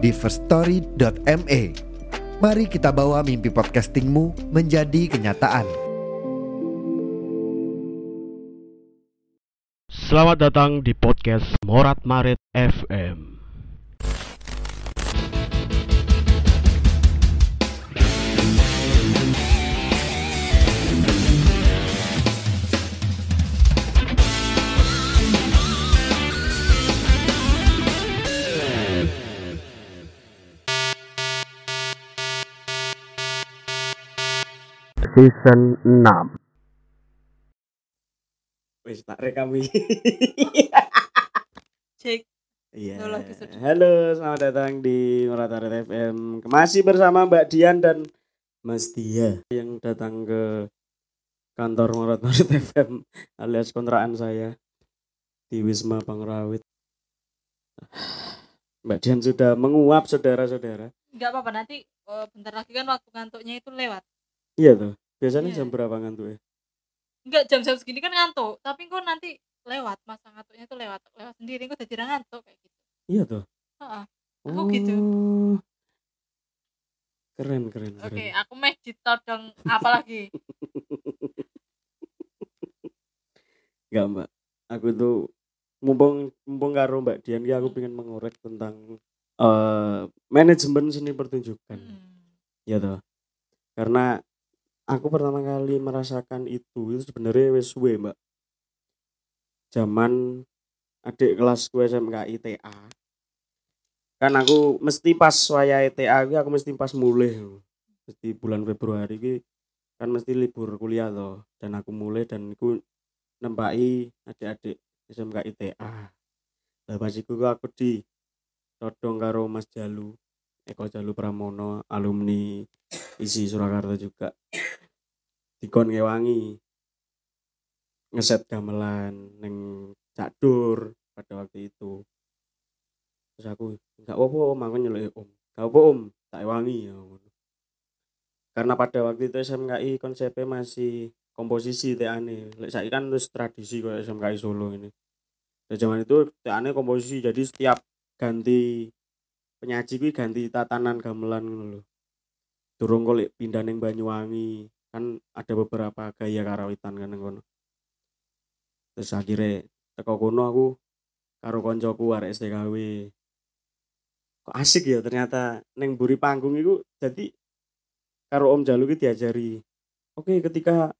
di firststory.me. Mari kita bawa mimpi podcastingmu menjadi kenyataan. Selamat datang di podcast Morat Marit FM. Season 6 Wis tak rekam iki. Cek. Iya. Halo, selamat datang di Murataret FM. Masih bersama Mbak Dian dan Mas Tia yang datang ke kantor Murataret FM alias kontrakan saya di Wisma Pangrawit. Mbak Dian sudah menguap saudara-saudara. Enggak apa-apa nanti eh, bentar lagi kan waktu ngantuknya itu lewat. Iya tuh. Biasanya Iya. jam berapa ngantuk ya? Enggak jam-jam segini kan ngantuk, tapi kok nanti lewat masa ngantuknya itu lewat lewat sendiri kok jadi ngantuk kayak gitu. Iya tuh. Heeh. Aku gitu. Oh. Keren, keren, keren. Oke, aku meh ditodong apa lagi? Enggak mbak Aku tuh Mumpung Mumpung karo mbak Dian ki Aku pengen mengorek tentang eh Manajemen seni pertunjukan Hmm. Ya toh Karena Aku pertama kali merasakan itu Itu sebenarnya suwe mbak Zaman Adik kelas gue SMK ITA Kan aku mesti pas waya ITA ki Aku mesti pas mulai Mesti bulan Februari ki Kan mesti libur kuliah toh Dan aku mulai dan aku nempai adik-adik SMK ITA. Lah pas ku aku di todong karo Mas Jalu, Eko Jalu Pramono, alumni isi Surakarta juga. Dikon ngewangi ngeset gamelan neng Cadur pada waktu itu. Terus aku enggak apa-apa om, aku nyeluk om. Enggak apa om, tak wangi ya. Karena pada waktu itu SMKI konsepnya masih komposisi teane. Lek saiki kan terus tradisi kayak SMKI Solo ini. Di zaman itu teane komposisi jadi setiap ganti penyaji ganti tatanan gamelan ngono lho. Durung kok pindah ning Banyuwangi kan ada beberapa gaya karawitan kan kono. Terus akhirnya teko kono aku karo koncoku arek STKW. Kok asik ya ternyata neng buri panggung itu jadi karo Om Jalu ki diajari. Oke, ketika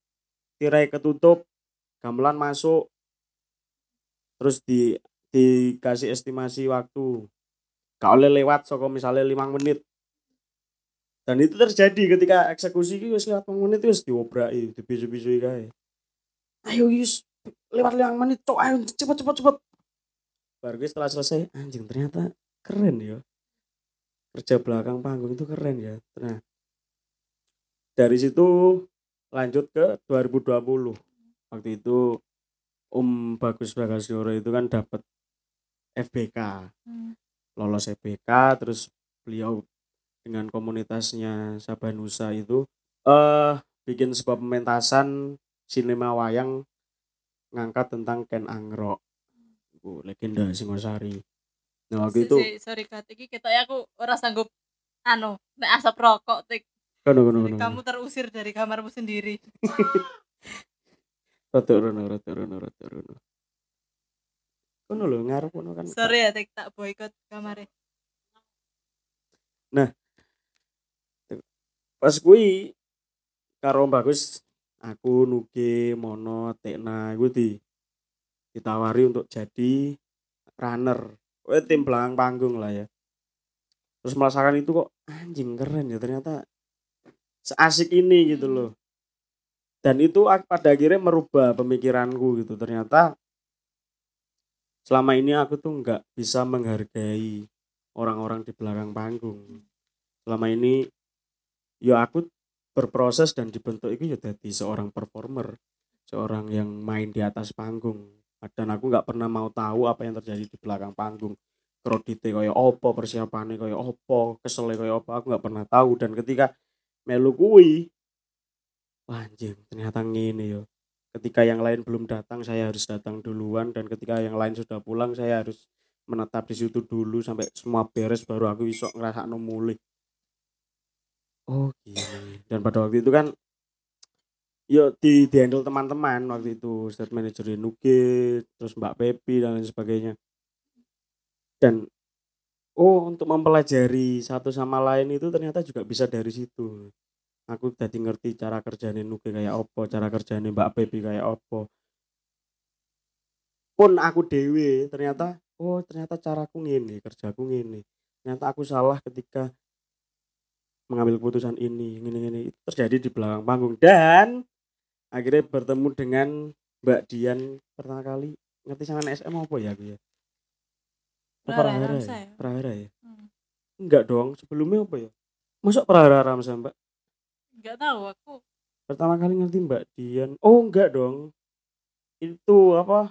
tirai ketutup, gamelan masuk, terus di dikasih estimasi waktu. Oleh lewat soko misalnya 5 menit. Dan itu terjadi ketika eksekusi ki wis lewat 5 menit wis diobrai, dibisu-bisu kae. Ayo Yus, lewat 5 menit, cok ayo cepet cepet cepet. Baru gue setelah selesai, anjing ternyata keren ya. Kerja belakang panggung itu keren ya. Nah, dari situ lanjut ke 2020 waktu itu Om Bagus Bagasioro itu kan dapat FBK Hmm. lolos FBK terus beliau dengan komunitasnya Sabanusa itu eh bikin sebuah pementasan sinema wayang ngangkat tentang Ken Angro. Iku legenda Singosari. Nah waktu itu Si- sorry Kat, iki kita aku ora sanggup anu nek asap rokok tik. Kono kono Jadi kono. Kamu terusir dari kamarmu sendiri. rada rono rada rono rada rono kono lho ngarep kono kan. Sorry ya tik tak boykot kamare. Pas kui karo Bagus aku Nuge Mono Tekna iku di ditawari untuk jadi runner. Kowe tim belakang panggung lah ya. Terus merasakan itu kok anjing keren ya ternyata seasik ini gitu loh. Dan itu pada akhirnya merubah pemikiranku gitu. Ternyata selama ini aku tuh nggak bisa menghargai orang-orang di belakang panggung. Selama ini ya aku berproses dan dibentuk itu ya jadi seorang performer seorang yang main di atas panggung. Dan aku nggak pernah mau tahu apa yang terjadi di belakang panggung. Kredite kaya opo persiapannya kaya opo kesele kaya opo aku nggak pernah tahu. Dan ketika melu wah anjing ternyata ngene yo. Ketika yang lain belum datang saya harus datang duluan. Dan ketika yang lain sudah pulang saya harus menetap di situ dulu sampai semua beres baru aku bisa ngerasa mulih oh gini. Dan pada waktu itu kan yo di di handle teman-teman waktu itu. State manager Nuge terus Mbak Pepi dan lain sebagainya. Dan oh untuk mempelajari satu sama lain itu ternyata juga bisa dari situ. Aku jadi ngerti cara kerjanya Nuge kayak opo cara kerjanya Mbak Pepi kayak opo pun aku dewe ternyata oh ternyata caraku ngene kerjaku ngene. Ternyata aku salah ketika mengambil keputusan ini ini ini itu terjadi di belakang panggung. Dan akhirnya bertemu dengan Mbak Dian pertama kali. Ngerti sama SM apa ya aku ya? Prahara ya? ya? Prahara ya? Hmm. enggak dong sebelumnya apa ya? Masuk Prahara Ramsa Mbak? Nggak tahu aku. Pertama kali ngerti Mbak Dian. Oh enggak dong. Itu apa?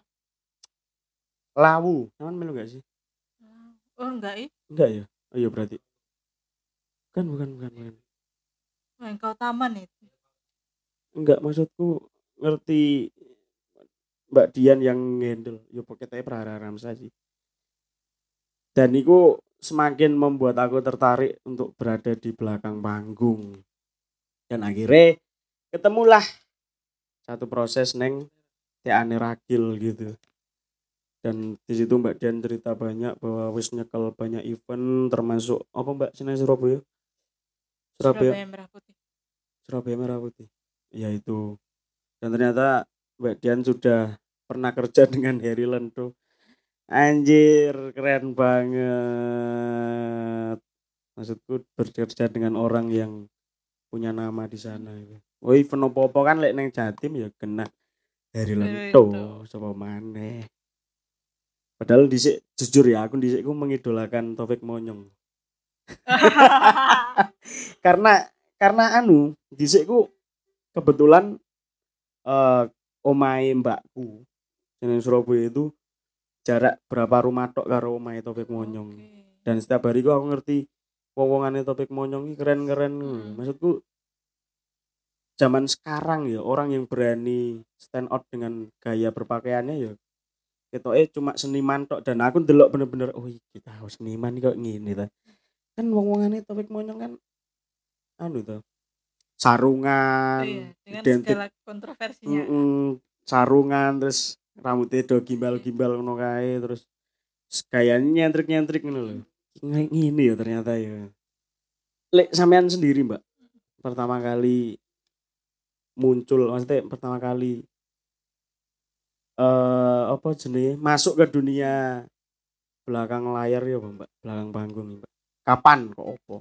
Lawu. Cuman melu enggak sih? Oh enggak ih enggak ya? Oh iya berarti kan bukan bukan bukan. Wah, engkau taman itu. Enggak maksudku ngerti Mbak Dian yang ngendel. Ya pokoknya Prahara Ramsa sih dan itu semakin membuat aku tertarik untuk berada di belakang panggung. Dan akhirnya ketemulah satu proses neng Tiane Ragil gitu. Dan di situ Mbak Dian cerita banyak bahwa wis nyekel banyak event termasuk apa Mbak sini Surabaya Surabaya. Surabaya Merah Putih. Surabaya Merah Putih. Ya itu. Dan ternyata Mbak Dian sudah pernah kerja dengan Harry Lento. Anjir keren banget. Maksudku bekerja dengan orang yang punya nama di sana itu. Oh event opo-opo kan lek neng Jatim ya kena Harry Harry Lento. Sapa maneh. Padahal dhisik jujur ya aku dhisik ku mengidolakan Taufik Monyong karena karena anu dhisikku kebetulan eh omahe mbakku yang Surabaya itu jarak berapa rumah tok karo omahe Taufik Monyong Oke. dan setiap hari ku aku ngerti wowongane Taufik Monyong ini keren-keren Hmm. maksudku zaman sekarang ya orang yang berani stand out dengan gaya berpakaiannya ya ketoknya cuma seniman tok dan aku ndelok bener-bener oh kita harus seniman kok ngene ta kan wong-wongane Taufik Monyong kan anu to sarungan Iya, dengan identik segala kontroversinya Mm-mm, sarungan terus rambutnya do gimbal-gimbal ngono kae terus gayanya nyentrik-nyentrik ngono lho. Nge- Ngene ya ternyata ya. Lek sampean sendiri, Mbak. Pertama kali muncul maksudnya pertama kali eh apa jenenge masuk ke dunia belakang layar ya, Mbak. Belakang panggung, Mbak. Kapan kok opo?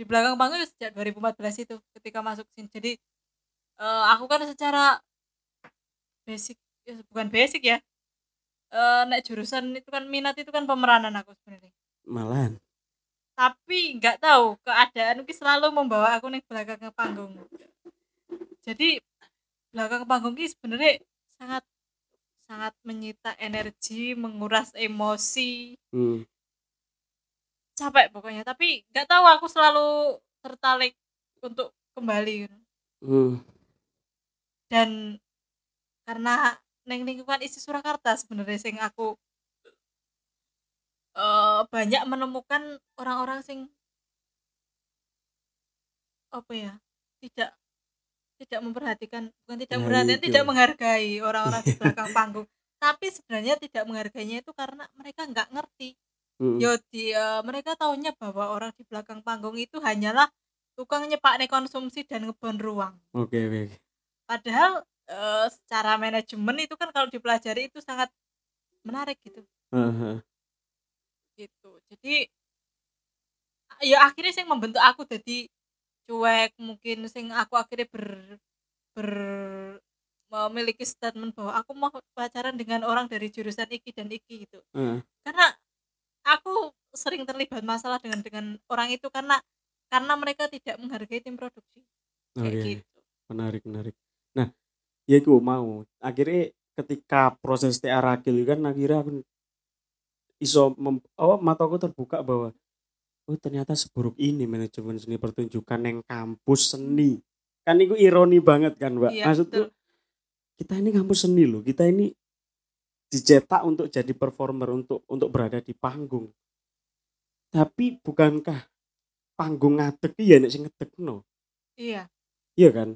di belakang panggung ya sejak 2014 itu ketika masuk sini jadi eh, aku kan secara basic ya bukan basic ya eh naik jurusan itu kan minat itu kan pemeranan aku sebenarnya Malahan. tapi nggak tahu keadaan mungkin selalu membawa aku nih belakang ke panggung jadi belakang panggung ini sebenarnya sangat sangat menyita energi menguras emosi Hmm. Capek pokoknya tapi nggak tahu aku selalu tertarik untuk kembali Hmm. dan karena neng lingkungan isi Surakarta sebenarnya sing aku eh banyak menemukan orang-orang sing apa ya tidak tidak memperhatikan bukan tidak Nah, memperhatikan itu. tidak menghargai orang-orang di belakang panggung tapi sebenarnya tidak menghargainya itu karena mereka nggak ngerti Hmm. yo di eh, mereka tahunya bahwa orang di belakang panggung itu hanyalah tukang nyepak konsumsi dan ngebon ruang Oke, oke. oke. padahal eh, secara manajemen itu kan kalau dipelajari itu sangat menarik gitu Heeh. gitu jadi ya akhirnya sing membentuk aku jadi cuek mungkin sing aku akhirnya ber ber memiliki statement bahwa aku mau pacaran dengan orang dari jurusan iki dan iki gitu karena sering terlibat masalah dengan dengan orang itu karena karena mereka tidak menghargai tim produksi. Oh, kayak iya, gitu. menarik menarik. Nah ya aku mau. Akhirnya ketika proses TA Ragil itu kan akhirnya aku iso mem, oh, mataku terbuka bahwa oh ternyata seburuk ini manajemen seni pertunjukan yang kampus seni. Kan itu ironi banget kan mbak? Iya, maksudku betul. kita ini kampus seni loh. Kita ini dicetak untuk jadi performer untuk untuk berada di panggung tapi bukankah panggung ngadeg ya nek sing ngedegno iya Iya kan?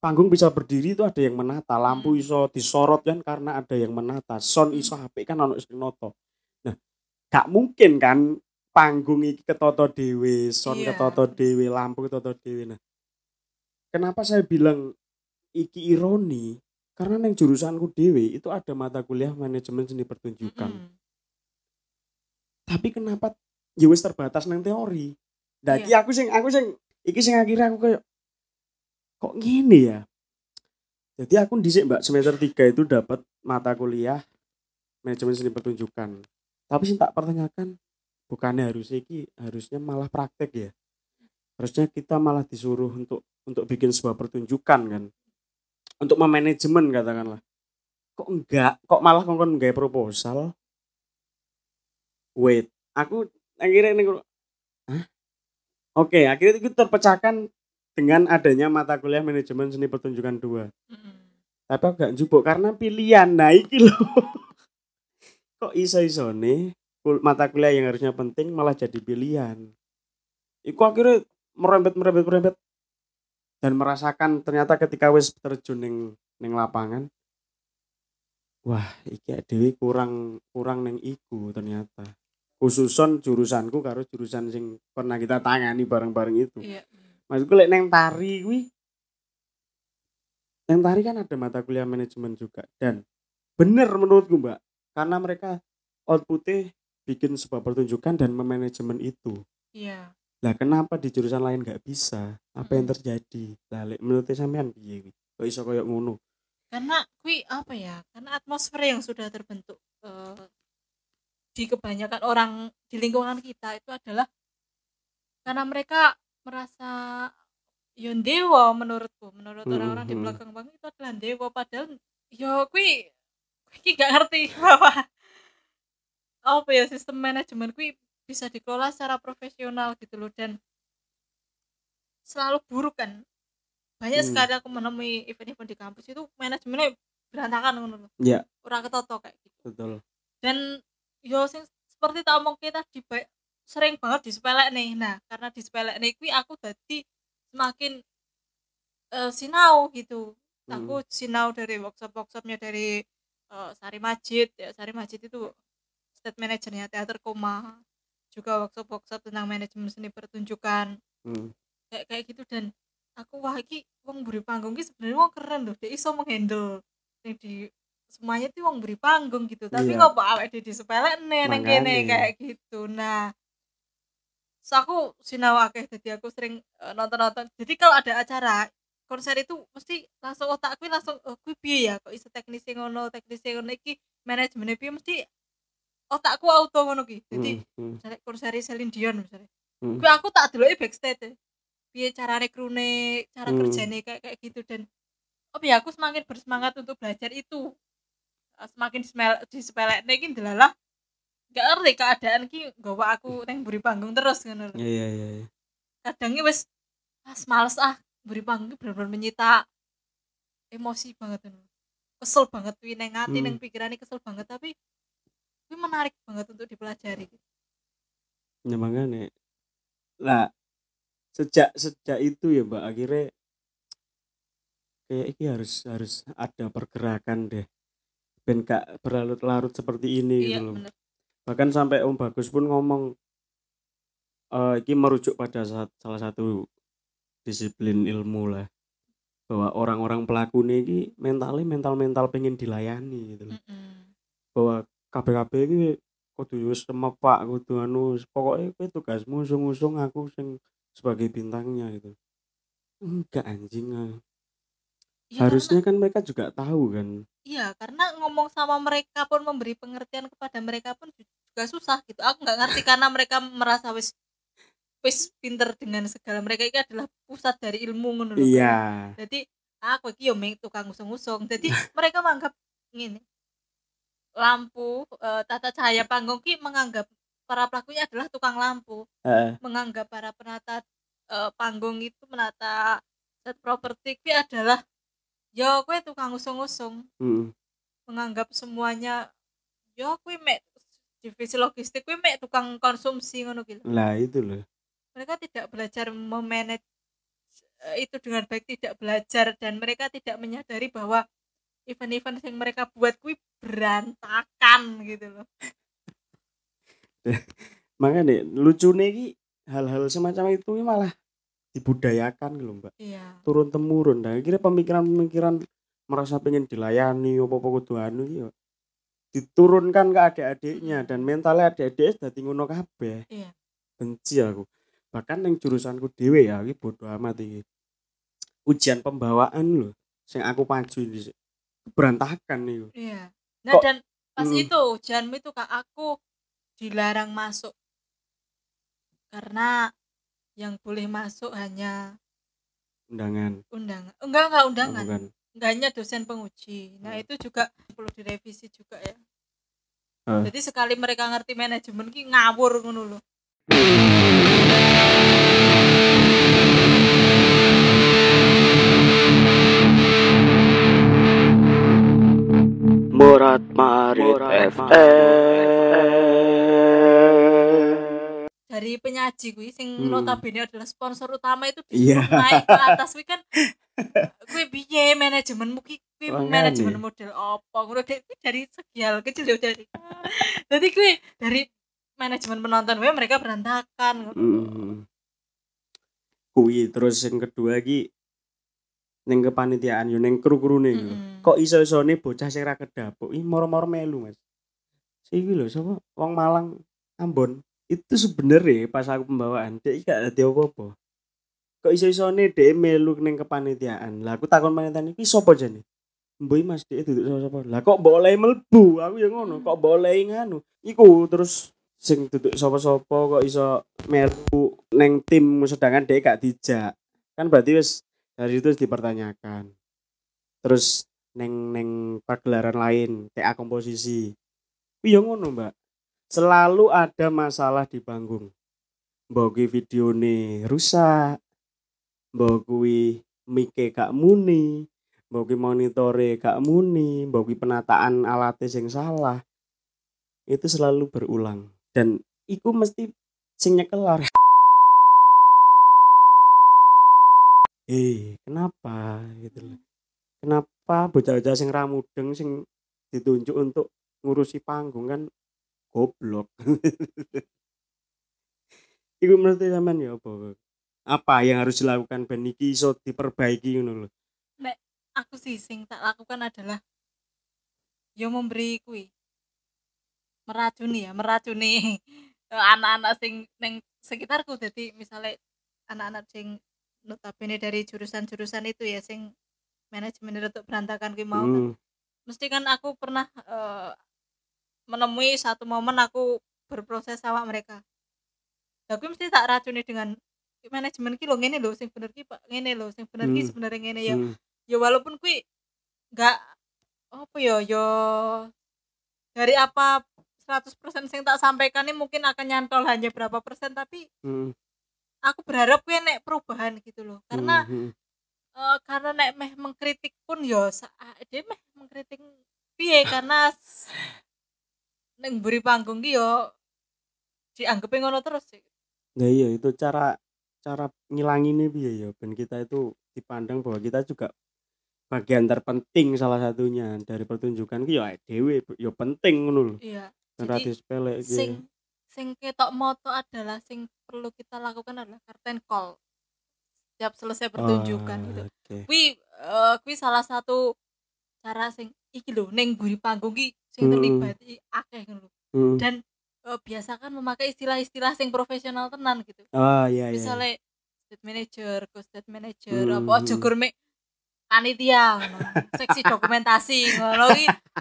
Panggung bisa berdiri itu ada yang menata, lampu Hmm. iso disorot kan karena ada yang menata, sound iso HP kan ono sing noto. Nah, gak mungkin kan panggung iki ketoto dhewe, sound Iya. ketoto dhewe, lampu ketoto dhewe. Nah, kenapa saya bilang iki ironi? Karena neng jurusanku dhewe itu ada mata kuliah manajemen seni pertunjukan. Mm-mm. Tapi kenapa ya wis terbatas neng teori. Nah, Iya. iki aku sing aku sing iki sing akhirnya aku kayak kok gini ya. Jadi aku dhisik Mbak semester 3 itu dapat mata kuliah manajemen seni pertunjukan. Tapi sing tak pertanyakan bukannya harusnya iki harusnya malah praktek ya. Harusnya kita malah disuruh untuk untuk bikin sebuah pertunjukan kan. Untuk memanajemen katakanlah. Kok enggak? Kok malah kongkon nggak proposal? Wait, aku akhirnya ini Hah? Oke, akhirnya itu terpecahkan dengan adanya mata kuliah manajemen seni pertunjukan 2 Mm-mm. tapi aku gak njupuk karena pilihan. Iki loh kok iso-iso nih mata kuliah yang harusnya penting malah jadi pilihan? Iku akhirnya merembet merembet merembet dan merasakan ternyata ketika wis terjun ning ning lapangan wah iki dewi kurang kurang neng iku ternyata khususon jurusanku karo jurusan sing pernah kita tangani bareng-bareng itu. Iya. Maksudku lek neng tari kuwi neng tari kan ada mata kuliah manajemen juga. Dan bener menurutku mbak karena mereka outputnya bikin sebuah pertunjukan dan memanajemen itu. Iya. Lah kenapa di jurusan lain nggak bisa? Apa yang Mm. terjadi? Lah lek menurut sampean piye kuwi? Kok iso koyo ngono? Karena kui apa ya? Karena atmosfer yang sudah terbentuk eh, di kebanyakan orang di lingkungan kita itu adalah karena mereka merasa yon dewa menurutku. Menurut Hmm, orang-orang di hmm. belakang bang itu adalah dewa padahal yo kui kui gak ngerti. Bahwa apa ya sistem manajemen kui bisa dikelola secara profesional gitu loh dan selalu buruk kan. Banyak Hmm. sekali aku menemui event-event di kampus itu manajemennya berantakan loh ya. Orang ketoto kayak gitu. Betul. Dan yo sing seperti tak omong kita di sering banget disepelek nih. Nah karena disepelek nih kui aku jadi semakin eh, sinau gitu. Hmm. aku sinau dari workshop workshopnya dari eh, Sari Majid. Ya Sari Majid itu state manajernya teater koma. Juga workshop workshop tentang manajemen seni pertunjukan. Hmm. kayak kayak gitu. Dan aku wah iki wong beri panggung ki sebenarnya wong keren loh dia iso menghandle. Yang di semuanya tuh wong beri panggung gitu. Tapi Iya. ngopo awake dhewe disepelekne nang kene kayak gitu. Nah so aku sinau akeh jadi aku sering eh, nonton-nonton. Jadi kalau ada acara konser itu mesti langsung otakku langsung oh kuwi piye ya? Kok iso teknisi ngono teknisi ngono? Iki manajemennya piye? Mesti otakku auto ngono ki. Jadi Hmm, hmm, misalnya konser Celine Dion misalnya hmm. Kuwi aku tak deloki backstage. Piye carane krune, cara Hmm. kerjane kayak kayak gitu. Dan oh ya aku semakin bersemangat untuk belajar itu. Eh, Semakin dismel disepelekne iki delalah gak ngerti keadaan ki nggawa aku neng buri panggung terus ngono lho. Iya iya iya. iya. Kadang ki wis ah males ah buri panggung ki bener-bener menyita emosi banget ngono. Kesel banget kuwi neng ati Hmm. neng pikirane kesel banget tapi kuwi menarik banget untuk dipelajari. Ya makanya. Lah sejak sejak itu ya Mbak akhirnya kayak ini harus harus ada pergerakan deh. Ben gak berlarut-larut seperti ini Iya gitu loh. bener. Bahkan sampai Om Bagus pun ngomong eh ini merujuk pada sa- salah satu disiplin ilmu lah bahwa orang-orang pelaku ini mentalnya mental-mental pengen dilayani gitu loh. Mm-mm. bahwa KBKB ini kudu wis semepak kudu anu pokoknya kowe tugasmu usung-usung aku sing sebagai bintangnya gitu enggak anjing ah. Ya, harusnya kan mereka juga tahu kan. Iya, karena ngomong sama mereka pun memberi pengertian kepada mereka pun ju- juga susah gitu. Aku nggak ngerti karena mereka merasa wis wis pinter dengan segala mereka ini adalah pusat dari ilmu ngono lho. iya. Jadi aku iki yo tukang usung-usung jadi mereka menganggap ngene. Lampu eh, tata cahaya panggung ki menganggap para pelakunya adalah tukang lampu. Heeh. menganggap para penata eh, panggung itu menata set properti ki adalah yo kue tukang usung-usung Mm. menganggap semuanya yo kue mek divisi logistik kue mek tukang konsumsi ngono gitu lah itu loh mereka tidak belajar memanage eh, itu dengan baik tidak belajar dan mereka tidak menyadari bahwa event-event yang mereka buat kui berantakan gitu loh makanya lucu nih hal-hal semacam itu malah dibudayakan gitu mbak. Iya. Turun temurun. Dan akhirnya pemikiran-pemikiran merasa pengen dilayani apa-apa kudu anu iki yo diturunkan ke adik-adiknya dan mentalnya adik-adik dadi ngono kabeh. Iya. Benci aku. Bahkan yang jurusanku dewe ya iki bodoh amat iki. Ujian pembawaan loh sing aku maju ini berantakan nih iya. Nah Kok- dan pas Mm. itu ujianmu itu kak aku dilarang masuk. Karena yang boleh masuk hanya undangan. Undangan. Enggak enggak Oh, undangan bukan. Enggak hanya dosen penguji. Nah Hmm. itu juga perlu direvisi juga ya. Ah. jadi sekali mereka ngerti manajemen ki ngawur ngono loh Morat Marit dari penyaji kuwi sing Hmm. notabene adalah sponsor utama itu Iya. naik ke atas kuwi kan kuwi piye manajemenmu ki kuwi manajemen model apa ngono. Kuwi dari segi hal kecil lho dari jadi kuwi dari manajemen penonton gue mereka berantakan. Mm. kuwi terus yang kedua ki neng kepanitiaan yo neng kru-krune. Mm-mm. kok iso-isone bocah sing ra kedapuk ih moro-moro melu Mas iki lho sapa wong Malang Ambon itu sebenarnya pas aku pembawaan dia gak dadi apa-apa. Kok iso-isone dhek melu ning kepanitiaan? Lah aku takon panitiaan iki sapa jane? Mboi Mas dhek duduk sapa-sapa. Lah kok boleh melbu aku ya ngono kok boleh nganu? Iku terus sing duduk sapa-sapa kok iso melu neng tim sedangkan dhek gak dijak. Kan berarti wis dari itu dipertanyakan. Terus neng neng pagelaran lain TA komposisi. Iya ngono mbak selalu ada masalah di panggung. Mbak kuwi videone rusak. Kuwi mike gak muni. Kuwi monitore gak muni. Kuwi penataan alatnya sing salah. Itu selalu berulang. Dan iku mesti sing nyekelar eh kenapa? Gitu loh. Kenapa bocah-bocah sing ramudeng sing ditunjuk untuk ngurusi panggung kan goblok Iku menurut sampean ya apa? Apa yang harus dilakukan ben iki iso diperbaiki ngono lho. Aku sih sing tak lakukan adalah yo memberi kuwi meracuni ya, meracuni anak-anak sing neng sekitarku jadi misalnya anak-anak sing notabene dari jurusan-jurusan itu ya sing manajemen untuk berantakan kuwi mau kan. Hmm. mesti kan aku pernah eh, menemui satu momen aku berproses sama mereka. Lah kuwi mesti tak racuni dengan manajemen ki lho ngene lho sing bener ki Pak ngene lho sing bener ki Hmm. sebenarnya ngene ya. Hmm. Ya walaupun kuwi enggak apa ya ya dari apa 100% sing tak sampaikan ini mungkin akan nyantol hanya berapa persen tapi Hmm. aku berharap kuwi nek perubahan gitu loh. Karena Hmm. eh, karena nek meh mengkritik pun yo ah, dia meh mengkritik piye karena neng beri panggung ki yo dianggap ngono terus sih. Nah iya itu cara cara ngilanginnya piye ya ben kita itu dipandang bahwa kita juga bagian terpenting salah satunya dari pertunjukan ki ya dhewe ya penting ngono lho. Iya. Jadi disepelek iki. sing sing ketok moto adalah sing perlu kita lakukan adalah curtain call setiap selesai pertunjukan Oh, gitu. Oke. Kui eh, kui salah satu cara sing iki lho neng buri panggung ki sing Mm-mm. terlibat akeh ngono. Hmm. Dan eh, biasakan memakai istilah-istilah sing profesional tenan gitu. Ah iya iya. misalnya state manager, co state manager, Hmm, apa aja hmm. gourmet panitia, seksi dokumentasi, ngono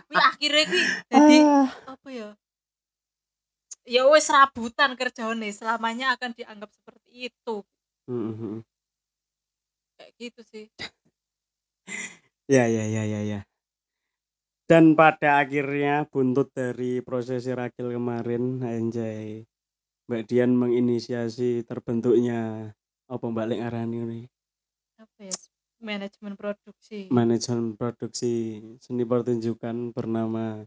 kuwi akhirnya ki jadi Ah, apa ya? ya wis rabutan kerjane selamanya akan dianggap seperti itu Mm, mm, mm. kayak gitu sih Ya ya ya ya ya. Dan pada akhirnya buntut dari prosesi Ragil kemarin anjay. Mbak Dian menginisiasi terbentuknya apa Mbak Lek ngarani ini? Apa ya manajemen produksi. Manajemen produksi seni pertunjukan bernama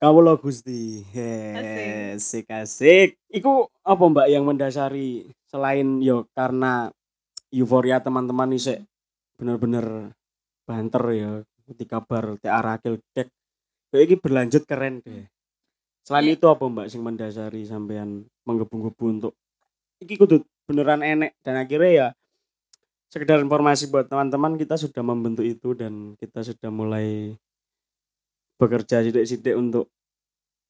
Kawula Gusti. Heh, Asik asik. Iku apa Mbak yang mendasari selain yo karena euforia teman-teman ini bener-bener banter ya ketika bar TA Rakil dek. Ini berlanjut keren deh. Selain Iya. itu apa mbak sing mendasari sampean menggebu-gebu untuk iki kudu beneran enek? Dan akhirnya ya sekedar informasi buat teman-teman kita sudah membentuk itu dan kita sudah mulai bekerja sidik-sidik untuk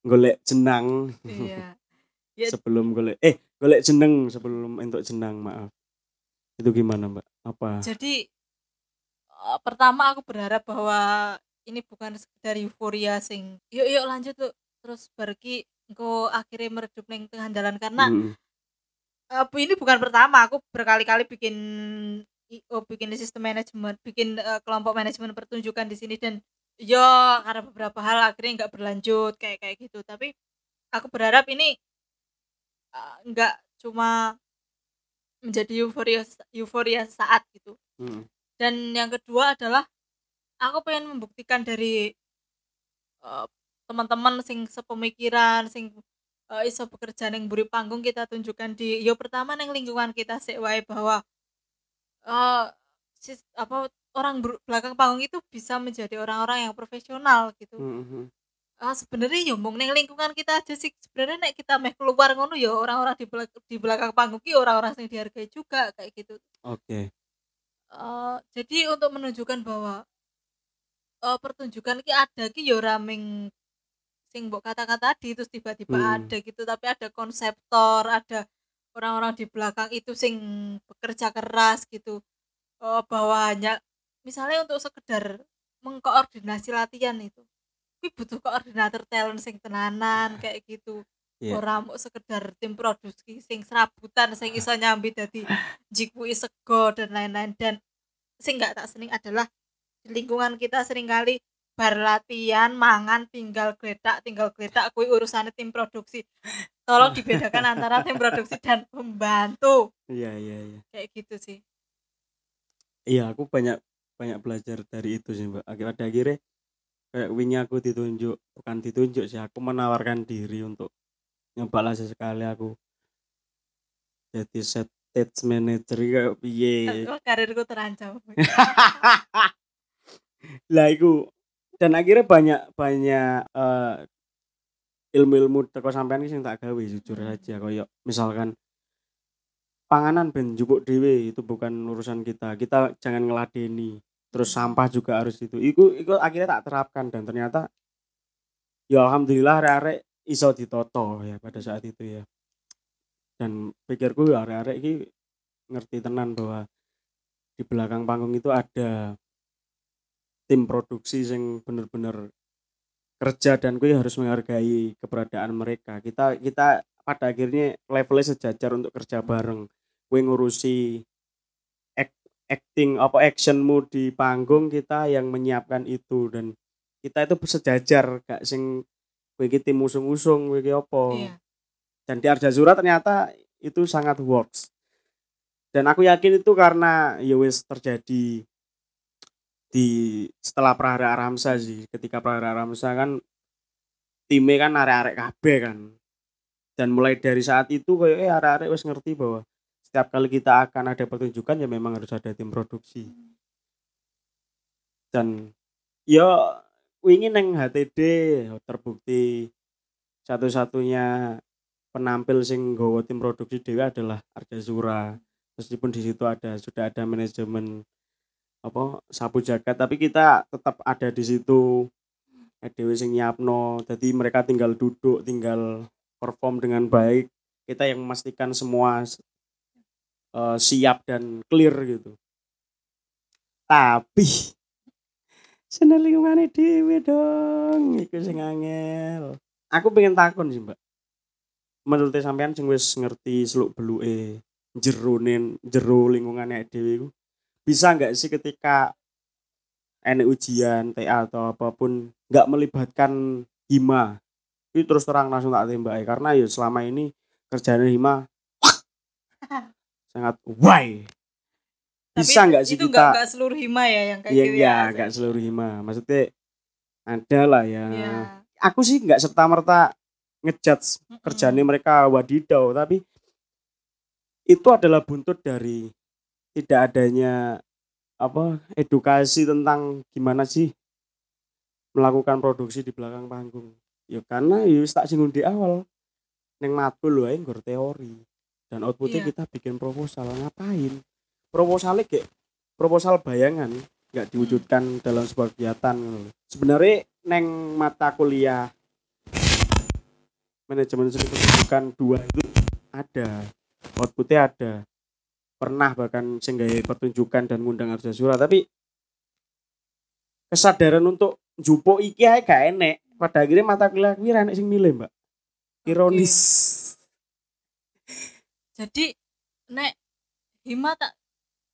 golek jenang. Iya. Ya. sebelum golek eh golek jeneng sebelum untuk jenang maaf. Itu gimana mbak? Apa? Jadi eh, pertama aku berharap bahwa ini bukan sekedar euforia sing yuk yuk lanjut tuh terus pergi engko akhirnya meredup neng tengah jalan. Karena Mm, eh, ini bukan pertama aku berkali-kali bikin IO bikin sistem manajemen bikin eh, kelompok manajemen pertunjukan di sini dan yo karena beberapa hal akhirnya nggak berlanjut kayak kayak gitu. Tapi aku berharap ini nggak cuma menjadi euforia euforia saat gitu. Mm, dan yang kedua adalah aku pengen membuktikan dari eh, teman-teman sing sepemikiran sing eh, iso bekerja neng buri panggung kita tunjukkan di yo pertama neng lingkungan kita wae bahwa eh sis- apa orang ber- belakang panggung itu bisa menjadi orang-orang yang profesional gitu. Mm, mm. ah sebenarnya yo mung neng lingkungan kita aja sih. Sebenarnya nek kita meh keluar ngono yo orang-orang di belak- di belakang panggung ki orang-orang yang dihargai juga kayak gitu. Oke Eh, jadi untuk menunjukkan bahwa eh, pertunjukan ki ada ki yo raming sing mbok katakan tadi terus tiba-tiba Hmm. ada gitu tapi ada konseptor ada orang-orang di belakang itu sing bekerja keras gitu. Eh, misalnya untuk sekedar mengkoordinasi latihan itu kuwi butuh koordinator talent sing tenanan kayak gitu Iya. ora mau sekedar tim produksi sing serabutan sing iso nyambi dadi jikui sego dan lain-lain. Dan sing nggak tak seneng adalah di lingkungan kita sering kali bar latihan mangan tinggal geletak tinggal geletak kui urusannya tim produksi. Tolong dibedakan antara tim produksi dan pembantu. Iya iya iya. Kayak gitu sih. Iya aku banyak banyak belajar dari itu sih mbak. Akhir akhirnya kayak wingi aku ditunjuk bukan ditunjuk sih aku menawarkan diri untuk nyoba lah sesekali aku. Jadi set stage manager kayak piye? Karirku terancam. Lah iku dan akhirnya banyak banyak eh, ilmu-ilmu teko sampean sing tak gawe jujur Hmm. saja koyo misalkan panganan ben jupuk dhewe itu bukan urusan kita. Kita jangan ngeladeni. Terus sampah juga harus itu. Iku iku akhirnya tak terapkan dan ternyata ya alhamdulillah arek-arek iso ditoto ya pada saat itu ya. Dan pikirku ya arek-arek iki ngerti tenan bahwa di belakang panggung itu ada tim produksi yang bener-bener kerja dan gue harus menghargai keberadaan mereka. Kita kita pada akhirnya levelnya sejajar untuk kerja bareng. Gue ngurusi act- acting apa actionmu di panggung kita yang menyiapkan itu. Dan kita itu sejajar gak sing iki tim usung-usung iki apa? Iya. Dan di Arjazura ternyata itu sangat works. Dan aku yakin itu karena ya wis terjadi di setelah Prahara Aramsa sih. Ketika Prahara Aramsa kan timnya kan arek-arek kabeh kan. Dan mulai dari saat itu kayak eh arek-arek wis ngerti bahwa setiap kali kita akan ada pertunjukan ya memang harus ada tim produksi. Dan ya wingi neng HTD terbukti satu-satunya penampil sing nggawa tim produksi dewe adalah Arga Zura meskipun di situ ada sudah ada manajemen apa sapu jagat tapi kita tetap ada di situ. Dewe sing nyiapno jadi mereka tinggal duduk tinggal perform dengan baik. Kita yang memastikan semua eh, siap dan clear gitu. Tapi seneng lingkungannya dewe dong. Iku sing angel. Aku pengen takon sih mbak. Menurut sampean sing wis ngerti seluk beluke jerone jero lingkungannya dhewe iku bisa nggak sih ketika enek ujian TA atau apa pun nggak melibatkan hima? Itu terus terang langsung tak tembak karena ya selama ini kerjaan hima sangat why bisa nggak sih itu kita nggak seluruh hima ya yang kayak Iya, gitu iya, ya nggak seluruh hima. Maksudnya ada lah ya. Iya. Aku sih nggak serta merta ngejudge Mm-mm. kerjaan mereka wadidaw, tapi itu adalah buntut dari tidak adanya apa edukasi tentang gimana sih melakukan produksi di belakang panggung. Ya karena ya tak singgung di awal. Neng ae nggur teori. Dan outputnya Iya. kita bikin proposal ngapain? Proposalnya kayak proposal bayangan nggak diwujudkan dalam sebuah kegiatan. Sebenarnya neng mata kuliah manajemen seni pendidikan dua itu ada outputnya ada. Pernah bahkan sehingga pertunjukan dan ngundang Arja Sura tapi kesadaran untuk jupo iki ae gak enek. Pada akhirnya mata kuliah kuwi ra enek sing milih mbak. Ironis. Jadi nek hima tak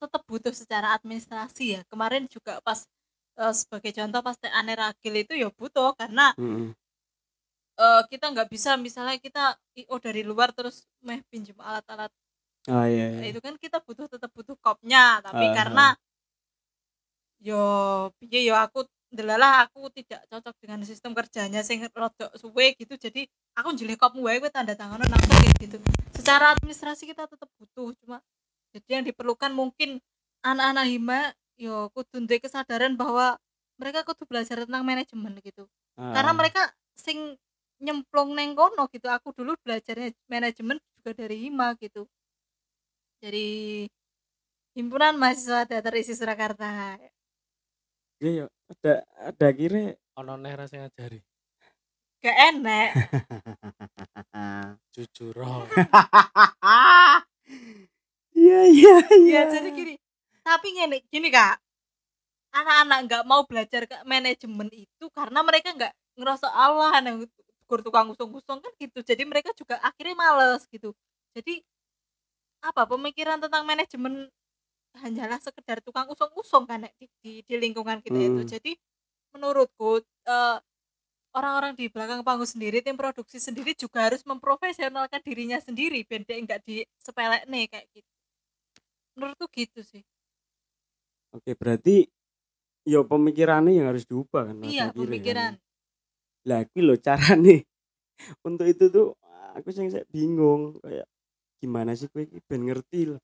tetap butuh secara administrasi ya. Kemarin juga pas eh, sebagai contoh pas ane ragil itu ya butuh karena Mm-mm. eh, kita nggak bisa misalnya kita IO dari luar terus meh pinjam alat-alat. Ah iya, Nah, iya. itu kan kita butuh tetap butuh kopnya. Tapi Ah, karena yo piye yo aku delalah aku tidak cocok dengan sistem kerjanya sing rodok suwe gitu. Jadi aku njilih kopmu wae tanda tangan nang gitu. Secara administrasi kita tetap butuh cuma jadi yang diperlukan mungkin anak-anak hima yo kudu duwe kesadaran bahwa mereka kudu belajar tentang manajemen gitu. Ah, karena mereka sing nyemplung neng kono gitu aku dulu belajarnya manajemen juga dari hima gitu. Dari himpunan mahasiswa teater isi Surakarta. Iya iya. ada ada kira ono neh rasa ngajari gak enak. Jujur. iya iya iya. Ya jadi gini. Tapi gini gini kak. Anak-anak nggak mau belajar ke manajemen itu karena mereka nggak ngerasa Allah yang gur tukang usung-usung kan gitu. Jadi mereka juga akhirnya males gitu. Jadi apa pemikiran tentang manajemen hanyalah sekedar tukang usung-usung kan di, di, di lingkungan kita itu. Hmm. jadi menurutku eh, orang-orang di belakang panggung sendiri tim produksi sendiri juga harus memprofesionalkan dirinya sendiri biar dia nggak di sepelek nih kayak gitu menurutku gitu sih Oke, berarti yo pemikirannya yang harus diubah kan iya akhirnya, pemikiran kan? Lah kuwi lho carane untuk itu tuh aku sing saya bingung kayak gimana sih iki ben ngerti loh.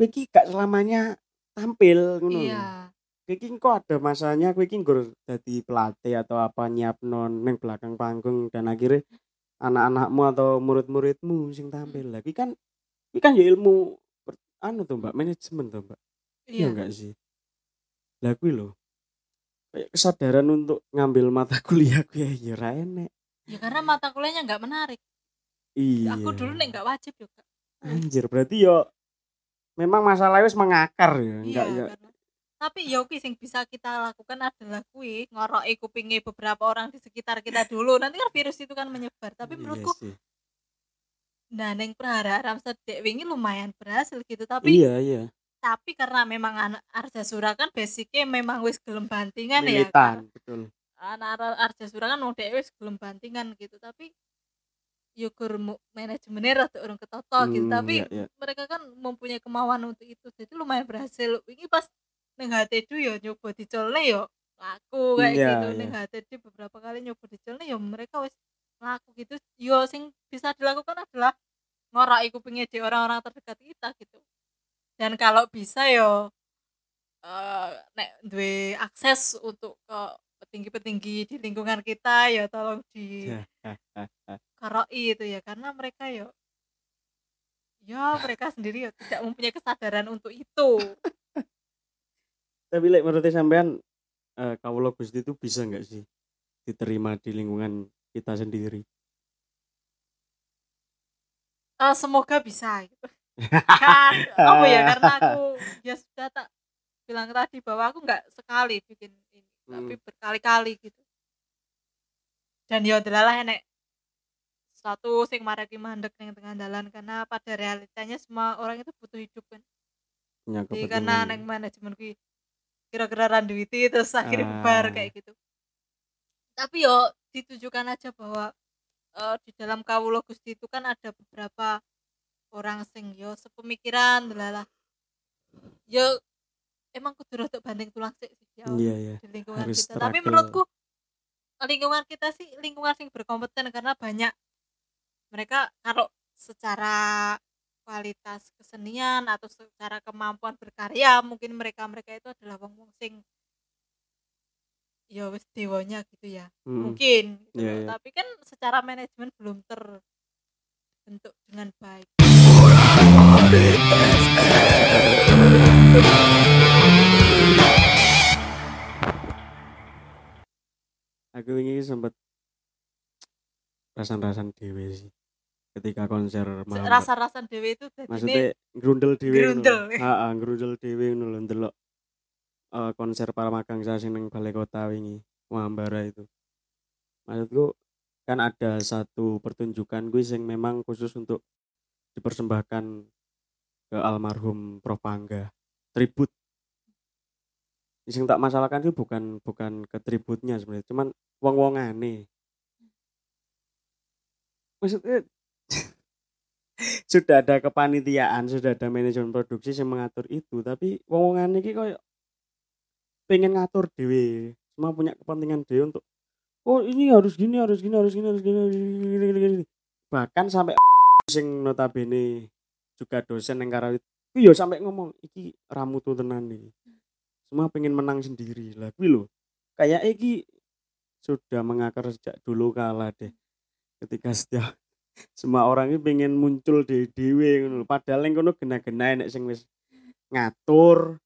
Iki gak selamanya tampil ngono. iya Kowe iki kok ada masanya kowe iki nggur dadi pelatih atau apa nyiapno ning belakang panggung dan akhirnya anak-anakmu atau murid-muridmu sing tampil. Kuwi kan kuwi kan ya ilmu anu tuh Mbak, manajemen tuh Mbak. Iya iya enggak sih? Lah kuwi lho. Kayak kesadaran untuk ngambil mata kuliah kuwi ya ra enek. ya karena mata kuliahnya nggak menarik Iya. aku dulu nek nggak wajib juga anjir berarti yo memang masalahnya wis mengakar ya, iya enggak ya. karena tapi ya oke yang bisa kita lakukan adalah kui ngoroki kupingnya beberapa orang di sekitar kita dulu nanti kan virus itu kan menyebar tapi Iya menurutku sih. Nah neng aram sedek wingi lumayan berhasil gitu tapi Iya, iya. tapi karena memang anak Arja Sura kan basicnya memang wis gelem bantingan ya Militan, betul. anak Ar- Arja Sura kan mau wis gelem bantingan gitu tapi yukur manajemennya rada urung ketoto gitu Hmm, tapi iya, iya. mereka kan mempunyai kemauan untuk itu jadi lumayan berhasil ini pas neng HTD yo nyoba dicolne yo laku kayak Iya, gitu iya. neng HTD beberapa kali nyoba dicolne yo mereka wis laku gitu. Yo sing bisa dilakukan adalah ngorak kupingnya di orang-orang terdekat kita gitu. Dan kalau bisa yo eh nek duwe akses untuk ke petinggi-petinggi di lingkungan kita ya tolong di karoi itu ya. Karena mereka yo ya mereka sendiri ya tidak mempunyai kesadaran untuk itu. Tapi lek menurut sampean eh kawula Gusti itu bisa enggak sih diterima di lingkungan kita sendiri? Eh, semoga bisa gitu kan apa ya karena aku ya sudah tak bilang tadi bahwa aku nggak sekali bikin ini tapi Hmm. berkali-kali gitu dan ya adalah enek suatu sing mareki mandek ning tengah jalan karena pada realitanya semua orang itu butuh hidup kan punya jadi karena neng manajemen kira-kira randuiti terus akhirnya bubar Ah. kayak gitu tapi yo ditujukan aja bahwa eh, di dalam kawulo gusti itu kan ada beberapa orang sing yo sepemikiran lah yo emang kudu rodok banting tulang sih sih, iya iya. di lingkungan harus kita. Tapi menurutku lingkungan kita sih lingkungan sing berkompeten karena banyak mereka kalau secara kualitas kesenian atau secara kemampuan berkarya mungkin mereka mereka itu adalah wong wong sing ya wis dewanya gitu ya Mm. mungkin gitu loh. iya. tapi kan secara manajemen belum terbentuk dengan baik aku ini sempat rasan-rasan dewe sih ketika konser Muhammad rasa-rasa dewe itu maksudnya grundel dewe Grundel. Heeh, grundel dewe ngono lho ndelok eh, konser para magang saya sing balai kota wingi Wambara itu. Maksudku kan ada satu pertunjukan gue yang memang khusus untuk dipersembahkan ke almarhum Prof. Pangga. Tribut. Sing tak masalahkan itu bukan bukan ke tributnya sebenarnya cuman wong wong aneh maksudnya sudah ada kepanitiaan sudah ada manajemen produksi yang mengatur itu tapi wong wong aneh koyo pengen ngatur dewe semua punya kepentingan dewe untuk oh ini harus gini harus gini harus gini harus gini, harus gini, gini, gini, gini. bahkan sampai sing notabene juga dosen yang karawit iya sampai ngomong iki ramu tuh tenan nih semua pengen menang sendiri lah kuwi lho kayak iki sudah mengakar sejak dulu kala deh ketika setiap semua orang ini pengen muncul di dewe padahal yang kono gena-gena enek sing wis ngatur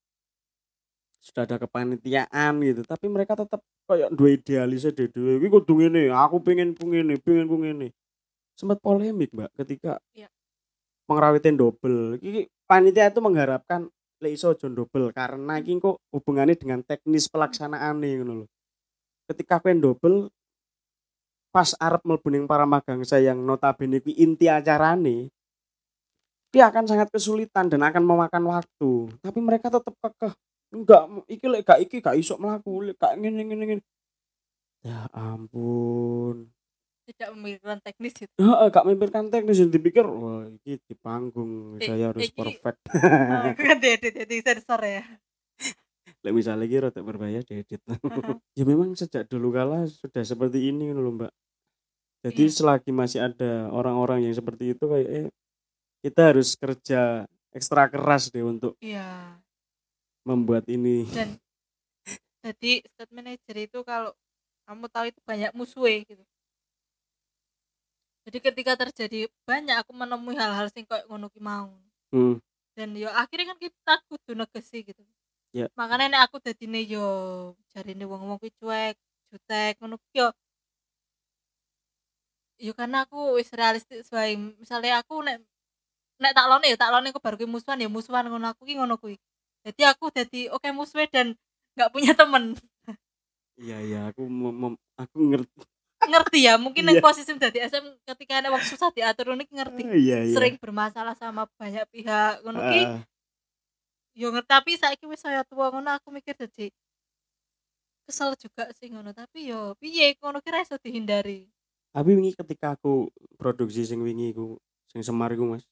sudah ada kepanitiaan gitu. Tapi mereka tetap kayak dua idealisnya di dewe iki kudu ngene aku pengen ku ngene pengen ku ngene sempat polemik mbak ketika Iya. pengrawitin double. Iki panitia itu mengharapkan lek iso aja double karena iki kok hubungannya dengan teknis pelaksanaan nih ngono lho. Ketika kowe double pas arep mlebu ning para magang saya yang notabene inti acarane dia akan sangat kesulitan dan akan memakan waktu. Tapi mereka tetap kekeh enggak iki lek gak iki gak iso mlaku lek gak ngene ngene ngene. Ya ampun. Tidak memikirkan teknis itu. Heeh, gak memikirkan teknis yang dipikir wah iki di panggung Eh, saya harus iki- perfect. Oh, kan diedit jadi sensor ya. Lek misalnya iki rada berbahaya diedit. Ya memang sejak dulu kala sudah seperti ini loh mbak. Jadi Iya. selagi masih ada orang-orang yang seperti itu kayak eh, kita harus kerja ekstra keras deh untuk iya membuat ini. Dan jadi state manager itu kalau kamu tahu itu banyak musuhnya gitu. Jadi ketika terjadi banyak aku menemui hal-hal sing kayak ngono ki mau. Hmm, dan yo akhirnya kan kita kudu negesi gitu. Ya. makanya nek aku dadi yo jarine wong-wong kuwi cuek jutek ngono yo. Yo karena aku wis realistis wae misalnya aku nek nek tak lone ya tak lone aku baru kuwi musuhan ya musuhan ngono aku ki ngono kuwi jadi aku jadi oke musuh dan nggak punya temen. Iya iya aku mem- aku ngerti. Ngerti ya mungkin yang Iya. posisi dari SM ketika ada waktu susah diatur ini ngerti. Iya iya. Sering bermasalah sama banyak pihak ngono ki. Ah, yo ngerti tapi saiki wis saya tua ngono aku mikir dadi kesel juga sih ngono. Tapi yo piye ngono kira iso dihindari. Tapi wingi ketika aku produksi sing wingi ku sing semar iku mas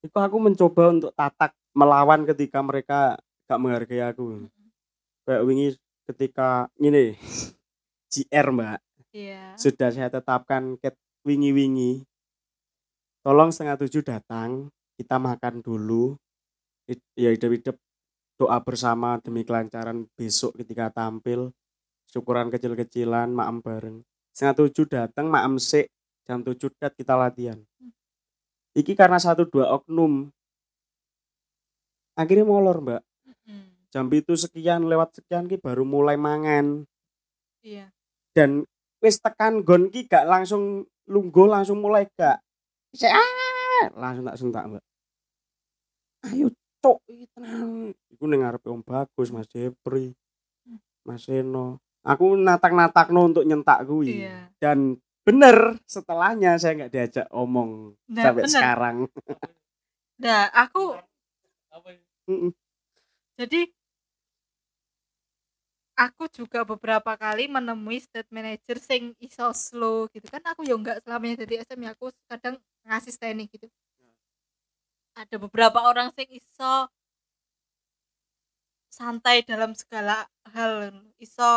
itu aku mencoba untuk tatak melawan ketika mereka gak menghargai aku. Kayak wingi ketika ini GR mbak. Iya. Sudah saya tetapkan ket wingi-wingi. Tolong setengah tujuh datang kita makan dulu. Ya hidup-hidup doa bersama demi kelancaran besok ketika tampil. Syukuran kecil-kecilan maem bareng. Setengah tujuh datang maem sik. Jam tujuh dat kita latihan iki karena satu dua oknum. Akhirnya molor mbak. Mm-mm. jam itu sekian lewat sekian ki baru mulai mangan. Iya. Dan wis tekan gon ki gak langsung lungguh langsung mulai gak. Ah, langsung tak sentak mbak. Ayo cok iki tenang iku ning ngarepe Om Bagus Mas Jepri Mas Seno. Aku natak-natakno untuk nyentak kuwi. Iya. Dan bener setelahnya saya nggak diajak omong Nah, sampai bener. sekarang Nah, aku? Mm-mm. jadi aku juga beberapa kali menemui state manager sing iso slow gitu kan aku ya enggak selamanya jadi SM ya aku kadang ngasisteni gitu ada beberapa orang sing iso santai dalam segala hal iso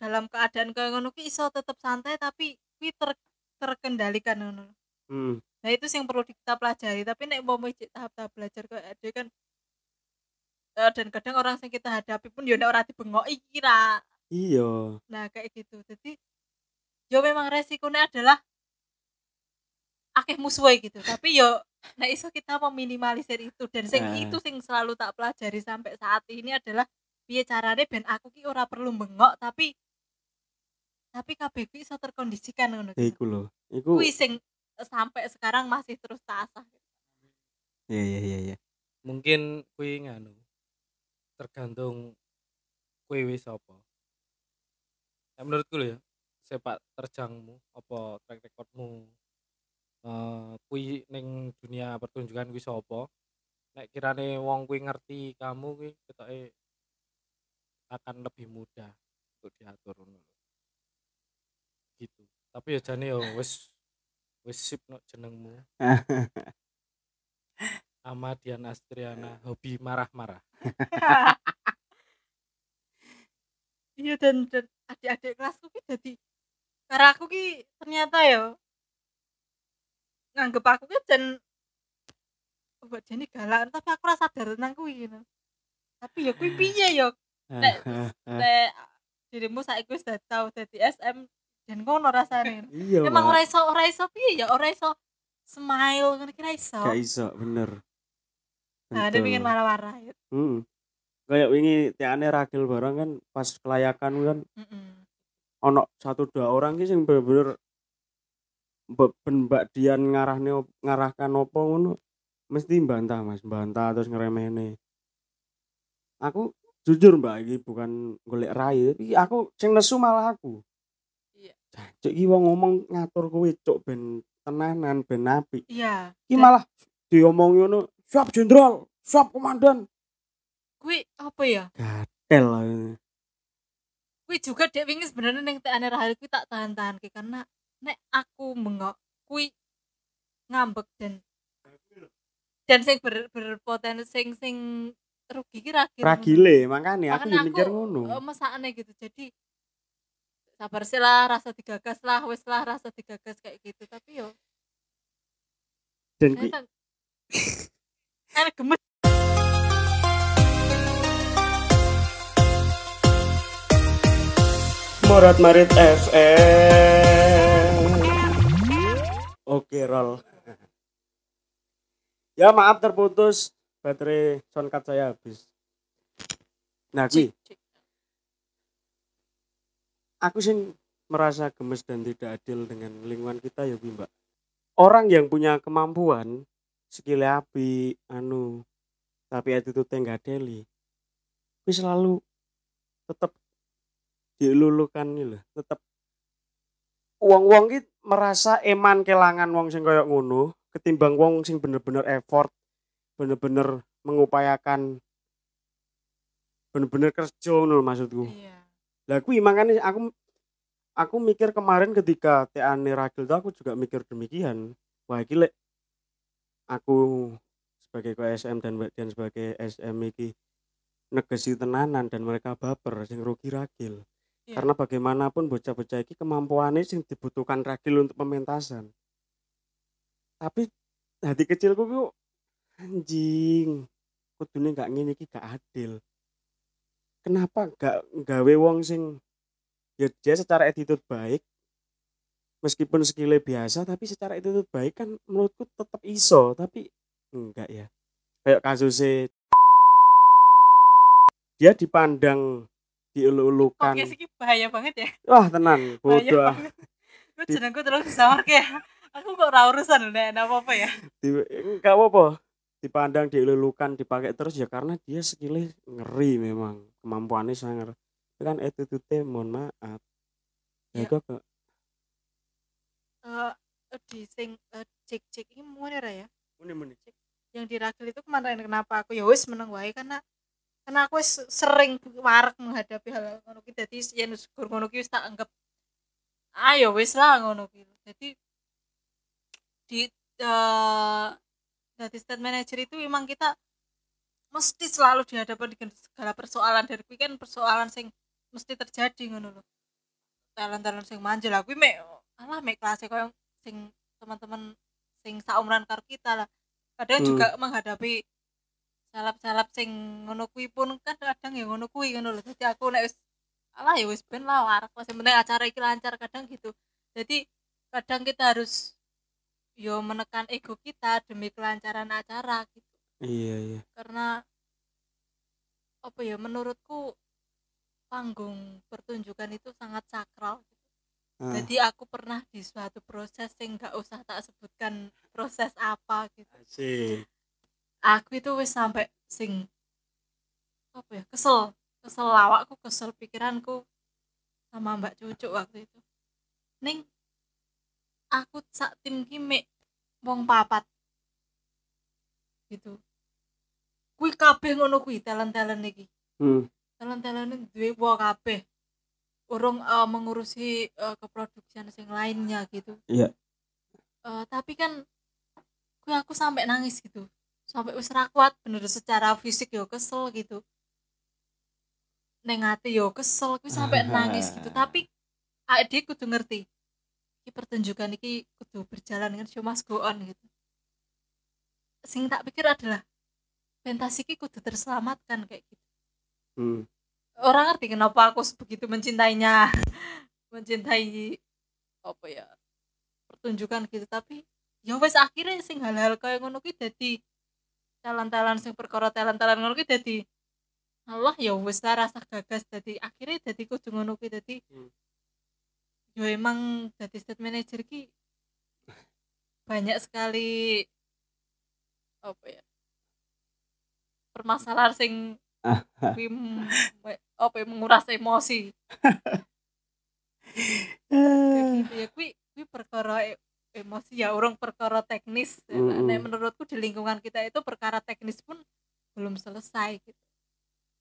dalam keadaan kayak ngono ki iso tetap santai tapi kuwi ter, terkendalikan ngono Hmm. Nah itu yang perlu kita pelajari. Tapi nek mau tahap-tahap belajar kayak ada kan eh, dan kadang orang yang kita hadapi pun ya ora dibengoki kira. iya Nah kayak gitu. Jadi yo memang resikonya adalah akeh musuhe gitu. Tapi yo nek iso kita meminimalisir itu dan sing Eh. itu sing selalu tak pelajari sampai saat ini adalah piye carane ben aku ki ora perlu bengok tapi tapi kabeh ki iso terkondisikan ngono. ya iku loh iku Kuwi sing sampai sekarang masih terus tak asah. iya iya iya iya Mungkin kuwi nganu. Tergantung kuwi wis apa. Ya, menurutku lho ya, sepak terjangmu apa track recordmu eh kuwi ning dunia pertunjukan kuwi sapa? Nek kirane wong kuwi ngerti kamu kuwi ketoke akan lebih mudah untuk diatur ngono lho. Gitu. Tapi ya jane yo wis wis sip no jenengmu. Nama Dian Astriana, hobi marah-marah. iya dan, dan adik-adik kelasku ki jadi karena aku ki ternyata ya nganggep aku ki dan buat jadi galak tapi aku rasa sadar tentang kuwi gitu tapi ya kuwi piye ya nek dirimu saiki wis tau dadi SM dan ngono rasane iya emang ora iso ora iso piye ya ora iso smile ngono kira iso gak iso bener nah Betul. pengen marah-marah ya Hmm. Kayak wingi tiane ragil barang kan pas kelayakan kan Mm-mm. ono satu dua orang ki sing bener-bener be- ben Mbak Dian ngarahne ngarahkan opo ngono mesti bantah Mas, bantah terus ngeremehne. Aku jujur Mbak iki bukan golek rai tapi aku sing nesu malah aku. Cuk iki wong ngomong ngatur kowe cuk ben tenanan ben apik. iya Iki malah diomongi ngono, "Siap jenderal, siap komandan." kuwi apa ya Gatel. lah. kuwi juga dek wingi sebenarnya neng teh aneh rahel kuwi tak tahan-tahan ki karena nek aku mengok kuwi ngambek dan dan sing ber, berpotensi sing sing rugi ki ragil Ragile makane aku Makanya yo mikir aku, ngono. mesakne gitu jadi sabar sih lah rasa digagas lah wes lah rasa digagas kayak gitu tapi yo Dan enak enak gemes Morat Marit FM. Oke, roll. Ya maaf terputus baterai soundcard saya habis. Nah, cik. Aku sih merasa gemes dan tidak adil dengan lingkungan kita ya kuwi, Mbak. Orang yang punya kemampuan skill api anu tapi attitude enggak deli. Kuwi selalu tetap dilulukan nih loh, tetap wong-wong ki merasa eman kelangan wong sing koyo ngono ketimbang wong sing bener-bener effort, bener-bener mengupayakan bener-bener kerja lho maksudku. iya Lah kuwi makanya aku aku mikir kemarin ketika Teane Ragil tuh aku juga mikir demikian. Wah iki lek aku sebagai KSM dan Dian sebagai SM iki negesi tenanan dan mereka baper sing rugi Ragil. Iya. Karena bagaimanapun bocah-bocah iki kemampuannya sing dibutuhkan Ragil untuk pementasan. Tapi hati kecilku kok anjing kudune gak ngene iki gak adil kenapa gak gawe wong sing ya dia secara attitude baik meskipun skillnya biasa tapi secara attitude baik kan menurutku tetap iso tapi enggak ya. Kayak kasusnya dia dipandang diulu-ulukan oke sih bahaya banget ya. Wah tenan bodoh ah. lu jenengku terus disamar kayak aku kok ora urusan nek apa apa ya. Di, enggak apa-apa. Dipandang diulu-ulukan dipakai terus ya karena dia skillnya ngeri memang kemampuannya sangat tapi kan attitude mohon maaf. Ya Iya. kok kok eh di sing eh, cek cek ini mau ra ya Muni-muni. yang di ragil itu kemarin kenapa aku? Ya wis meneng wae karena karena aku wis sering warak menghadapi hal ngono ki. Dadi yen syukur ngono ki wis tak anggap ayo wis lah ngono ki. Jadi di eh jadi state manager itu memang kita mesti selalu dihadapkan dengan segala persoalan. Dari kuwi kan persoalan sing mesti terjadi ngono lho. Talent-talent sing manjel aku mek alah mek kelas koyo sing teman-teman sing saumuran karo kita lah. Kadang Hmm. juga menghadapi salap-salap sing ngono kuwi pun kan kadang ya ngono kuwi ngono lho. Jadi aku nek wis alah ya wis ben lah lah sing penting acara iki lancar kadang gitu. Jadi kadang kita harus yo menekan ego kita demi kelancaran acara gitu Iya, iya. karena apa ya menurutku panggung pertunjukan itu sangat sakral Ah, jadi aku pernah di suatu proses yang nggak usah tak sebutkan proses apa gitu. Asik. aku itu wis sampai sing apa ya kesel. Kesel awakku kesel pikiranku sama mbak cucu waktu itu. Ning aku sak tim ki mek wong papat. Gitu kuwi kabeh ngono kuwi talent-talent iki. Hmm. talent-talent duwe wong kabeh. Urung eh, mengurusi eh, keproduksian sing lainnya gitu. Iya. Eh, tapi kan gue aku sampai nangis gitu. Sampai wis ra kuat bener secara fisik yo kesel gitu. Neng ati yo kesel gue sampai nangis gitu. Tapi adik kudu ngerti. Iki pertunjukan iki kudu berjalan dengan must go on gitu. Sing tak pikir adalah pentas iki kudu terselamatkan kayak gitu Hmm. orang ngerti kenapa aku begitu mencintainya mencintai apa ya pertunjukan gitu tapi ya wes akhirnya sing hal-hal kayak ngono ki dadi talent-talent sing perkara talent-talent ngono ki dadi Allah ya wes lah rasa gagas dadi akhirnya dadi kudu ngono ki dadi Hmm. yo emang dadi state manager ki banyak sekali apa ya permasalahan sing kuwi m- apa ya, menguras emosi kayak gitu ya kuwi kuwi perkara e- emosi ya orang perkara teknis Ya, Mm-mm. nek menurutku di lingkungan kita itu perkara teknis pun belum selesai gitu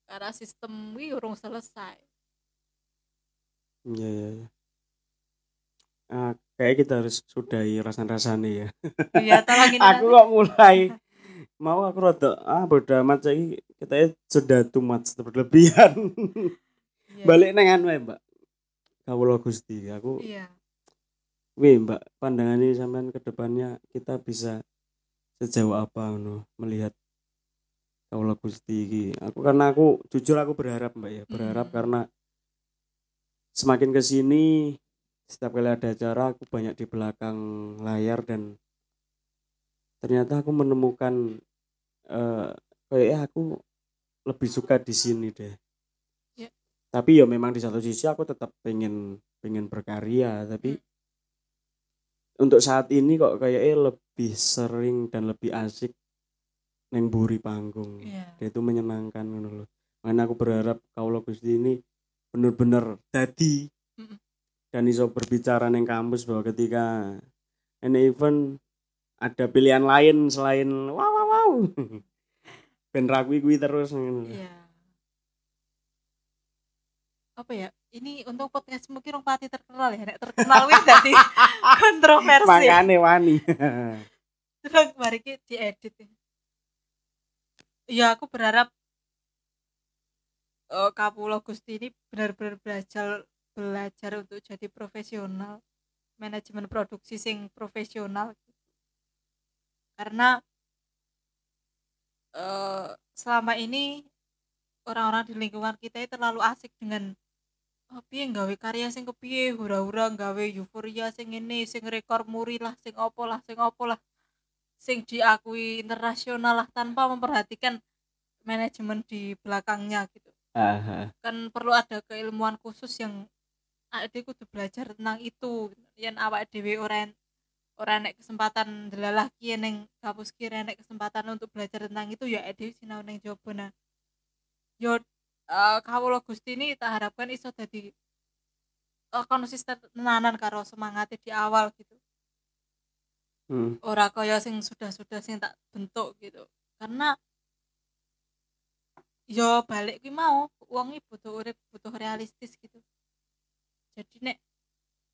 karena sistem kuwi urung selesai Iya, iya, iya. Ah, kayak kita harus sudahi rasan-rasane ya. ya tolong ini aku nanti. kok mulai mau aku rada ah bodo amat saiki kita sudah too much berlebihan. Iya. Balik nang anu Mbak. Kawula Gusti, aku iya Wih mbak, pandangannya sampean ke depannya kita bisa sejauh apa ngono melihat kaulah Gusti iki. Aku karena aku jujur aku berharap mbak ya, berharap Hmm. karena semakin ke sini setiap kali ada acara aku banyak di belakang layar dan ternyata aku menemukan eh kayaknya aku lebih suka di sini deh. Ya. Tapi ya memang di satu sisi aku tetap pengen pengen berkarya, tapi untuk saat ini kok kayaknya lebih sering dan lebih asik neng buri panggung. iya Dia itu menyenangkan loh. Makanya aku berharap kaulah Gusti ini bener-bener dadi Mm-mm. dan iso berbicara neng kampus bahwa ketika ini event ada pilihan lain selain wow wow wow. Ben rakui kuwi terus iya apa ya ini untuk podcast mungkin orang pati terkenal ya nek terkenal wis dadi kontroversi Makane wani. terus mari ki diedit ya. ya aku berharap eh Kapula Gusti ini benar-benar belajar belajar untuk jadi profesional manajemen produksi sing profesional karena eh selama ini orang-orang di lingkungan kita itu terlalu asik dengan oh, piye nggawe karya sing kepiye? Hura-hura nggawe euforia sing ini sing rekor muri lah sing opo lah sing opo lah. Sing diakui internasional lah tanpa memperhatikan manajemen di belakangnya gitu. Aha. kan perlu ada keilmuan khusus yang awake kudu belajar tentang itu yang awak dhewe ora en- ora nek kesempatan delalah ki ning kampus ki ora nek kesempatan untuk belajar tentang itu ya awake dhewe sinau ning jobo nah. Yo uh, kawula Gusti ini tak harapkan iso dadi eh, konsisten tenanan karo semangatnya di awal gitu. Hmm. ora kaya sing sudah-sudah sing tak bentuk gitu. Karena yo balik kuwi mau iki butuh urip butuh realistis gitu. Jadi nek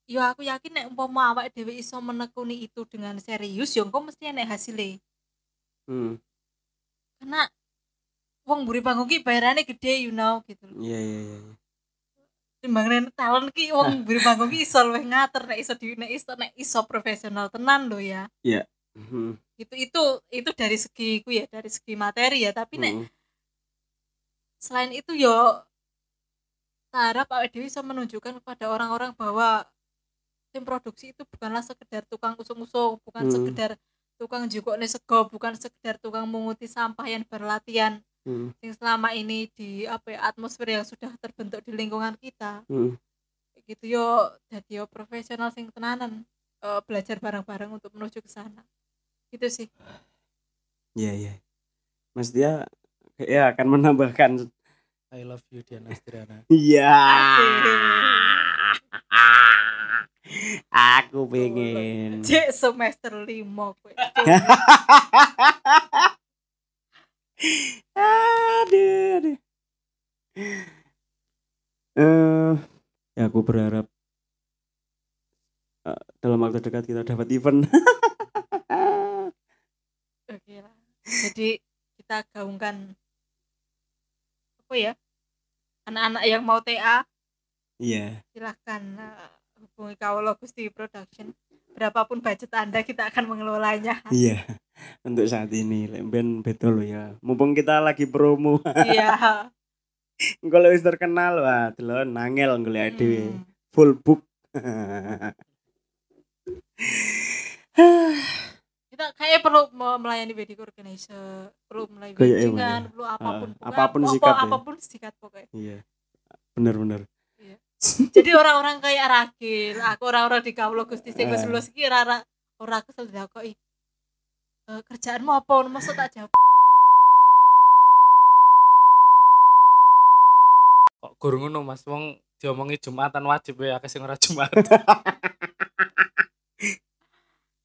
yo aku yakin nek umpama awake dhewe iso menekuni itu dengan serius yo engko mesti enek hasilnya Hmm. karena wong mburi panggung ki bayarane gede you know gitu loh Iya iya iya. timbang talent ki wong mburi panggung ki iso luwih ngatur nek iso di nek iso nek iso profesional tenan lo ya Hmm. itu itu itu dari segi ku ya dari segi materi ya tapi nek Hmm. selain itu yo harap awake dhewe bisa menunjukkan kepada orang-orang bahwa tim produksi itu bukanlah sekedar tukang usung-usung bukan Hmm. sekedar tukang jukokne sego bukan sekedar tukang menguti sampah yang berlatihan Hmm. yang selama ini di apa ya, atmosfer yang sudah terbentuk di lingkungan kita Hmm. Kayak gitu yo jadi yo profesional sing tenanan eh, belajar bareng-bareng untuk menuju ke sana gitu sih Iya iya. Mas dia ya akan menambahkan I love you Diana Astriana Iya. Asik. Aku pengen. cek semester lima kowe aduh, aduh. Eh, ya aku berharap eh, dalam waktu dekat kita dapat event. Oke lah. Jadi kita gaungkan apa ya? Anak-anak yang mau TA Iya. silahkan eh, hubungi Kaulo Gusti Production. Berapapun budget Anda kita akan mengelolanya. Iya. Untuk saat ini, lek ben betul ya. Mumpung kita lagi promo. Iya. Kalau wis terkenal wah, delok nangel golek dhewe. Hmm. Full book. Kita kayak perlu me- melayani wedding organizer, perlu melayani weddingan, emang ya. perlu apa pun, pokoknya apa pun ya. apa pun sikat pokoknya. Iya. Bener-bener. Jadi orang-orang kayak Ragil, aku orang-orang di Kaulo Gusti sing wis Eh. lulus iki ora ora kesel didakoki. Eh, kerjaanmu apa? Masa tak jawab kok gur ngono Mas wong diomongi Jumatan wajib ya akeh sing ora Jumat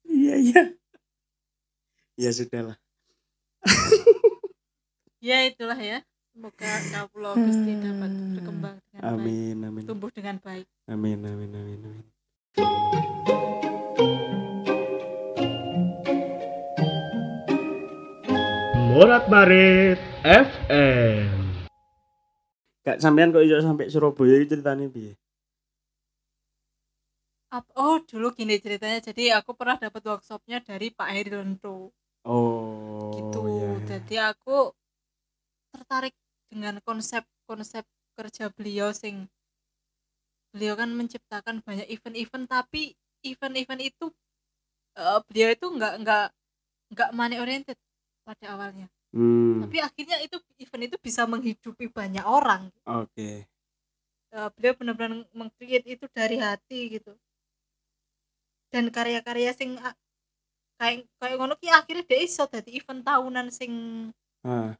Iya, iya. Ya sudahlah. ya itulah ya semoga Kaulo Gusti dapat berkembang dengan baik Amin, amin. tumbuh dengan baik Amin, amin, amin, amin. Morat Marit FM. Kak sampean kok iso sampai Surabaya iki ceritane piye? Ap- oh dulu gini ceritanya jadi aku pernah dapat workshopnya dari Pak Heri Lento Oh. gitu iya. jadi aku tertarik dengan konsep-konsep kerja beliau sing beliau kan menciptakan banyak event-event tapi event-event itu eh, beliau itu nggak nggak nggak money oriented pada awalnya Hmm. tapi akhirnya itu event itu bisa menghidupi banyak orang Oke. Eh, beliau benar-benar meng-create itu dari hati gitu dan karya-karya sing kayak kayak ngono ki akhirnya dia iso dadi event tahunan sing Ah,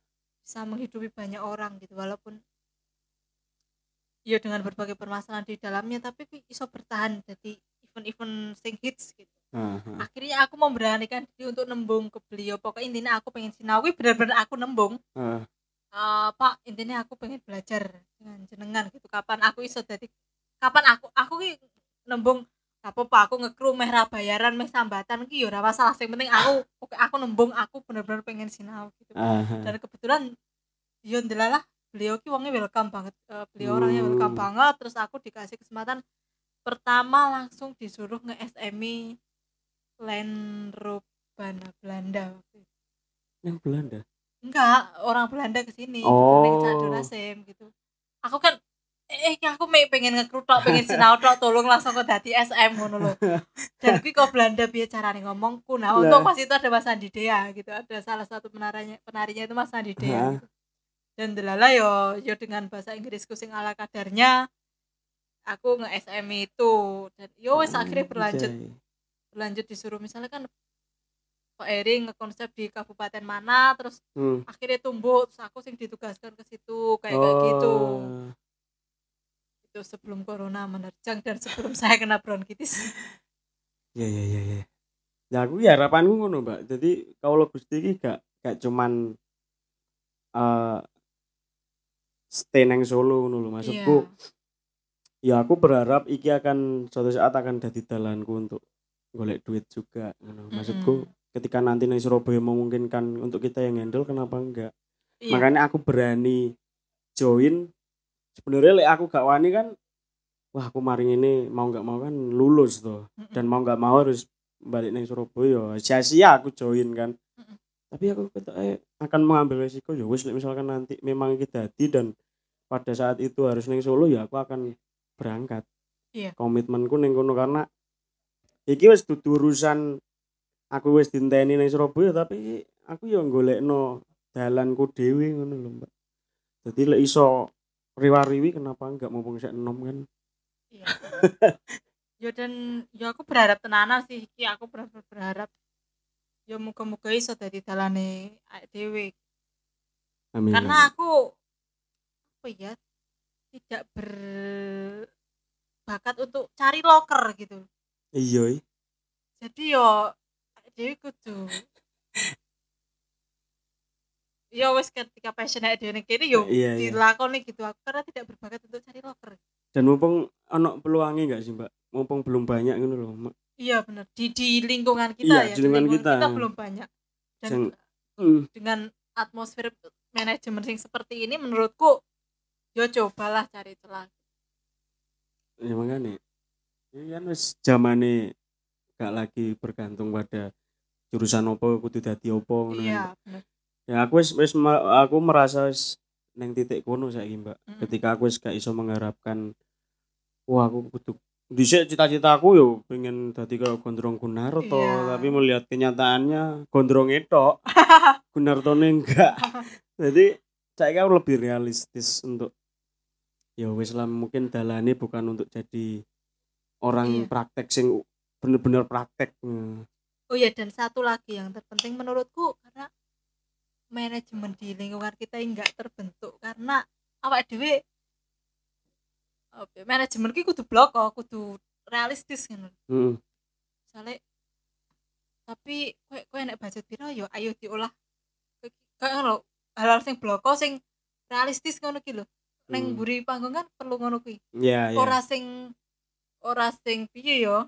bisa menghidupi banyak orang gitu walaupun ya dengan berbagai permasalahan di dalamnya tapi iso bertahan jadi event-event sing hits gitu. Ah, ah. akhirnya aku memberanikan diri untuk nembung ke beliau. Pokoknya intinya aku pengen sinau. Kuwi benar-benar aku nembung. Ah, Eh, pak intinya aku pengen belajar dengan jenengan gitu. Kapan aku iso jadi kapan aku aku ki nembung apa apa aku ngekru meh ra bayaran meh sambatan ki ora masalah sing penting aku oke aku nembung aku bener-bener pengen sinau gitu dan kebetulan yo ndelalah beliau ki wongnya welcome banget Eh, beliau orangnya Hmm. welcome banget terus aku dikasih kesempatan pertama langsung disuruh nge SMI Land Robana Belanda waktu itu. Yang Belanda. enggak orang Belanda ke sini Oh. ning Cak gitu aku kan eh aku me pengen ngekrutok pengen sinau tok tolong langsung ke dadi SM ngono lho. Dan kuwi kok Belanda piye carane ngomongku nah untuk pas itu ada Mas Andi Dea gitu ada salah satu penarinya penarinya itu Mas Andi Dea gitu. dan delala yo yo dengan bahasa Inggrisku sing ala kadarnya aku nge SM itu. Dan yo wis akhirnya berlanjut. berlanjut disuruh misalnya kan Pak Eri ngekonsep di kabupaten mana terus Hmm. akhirnya tumbuh terus aku sing ditugaskan ke situ kayak kayak gitu. Oh. Itu sebelum corona menerjang dan sebelum saya kena bronkitis Ya ya ya ya. Ya aku ya harapanku ngono, Mbak. Jadi kalau Gusti iki gak gak cuman eh stay nang Solo ngono lho maksudku. Ya aku berharap iki akan suatu saat akan jadi dalanku untuk golek duit juga ngono. Maksudku ketika nanti nang Surabaya memungkinkan untuk kita yang handle kenapa enggak? Iya. Makanya aku berani join. Sebenarnya lek aku gak wani kan wah aku maring ini mau nggak mau kan lulus tuh dan mau nggak mau harus balik nang Surabaya. Sia-sia aku join kan. Tapi aku ketok eh, akan mengambil resiko. Ya wis lek misalkan nanti memang kita jadi dan pada saat itu harus neng Solo ya aku akan berangkat. Iya. komitmenku neng kono karena iki wis dudu urusan aku wis dinteni neng Surabaya tapi aku ya golekno dalanku dhewe ngono lho Mbak. Jadi lek iso riwa-riwi kenapa enggak mumpung sik enom kan? Iya. yo dan yo aku berharap tenanan sih iki aku bener-bener berharap. Yo muga-muga iso dadi dalane dhewe. Amin karena aku apa ya tidak berbakat untuk cari loker gitu. Iya iya. jadi yo awake dhewe kudu yo wis ketika passion awake dhewe kene yo Iya, iya. dilakoni gitu aku karena tidak berbakat untuk cari loker dan mumpung ono peluangnya enggak sih Mbak mumpung belum banyak ngono lho Mbak. iya benar di di lingkungan kita Iya, ya di lingkungan kita. belum banyak dan Sing- Hmm. dengan atmosfer manajemen yang seperti ini menurutku yo cobalah cari celah ya makanya ini kan wis zamane gak lagi bergantung pada jurusan opo kudu dadi opo ngono kan, iya Mbak. Ya aku wis wis aku merasa wis neng titik kono saiki Mbak Mm-mm. ketika aku wis gak iso mengharapkan wah aku kudu dhisik cita-citaku yo pengen dadi kaya Gondrong Gunarto Iya. tapi melihat kenyataannya Gondrong itu Gunartone enggak jadi saya aku lebih realistis untuk ya wis lah mungkin dalane bukan untuk jadi orang Iya. praktek sing bener-bener praktek oh ya dan satu lagi yang terpenting menurutku karena manajemen di lingkungan kita yang nggak terbentuk. Karena awak dewe apa ya, manajemen ki kudu blok kok kudu realistis kan misalnya tapi kue kue nek budget piro yo ayo diolah. Kayak ngono hal-hal sing bloko sing realistis ngono ki lho. Hmm. neng buri panggung kan perlu ngono kuwi. Ya ya. Ora sing ora sing piye yo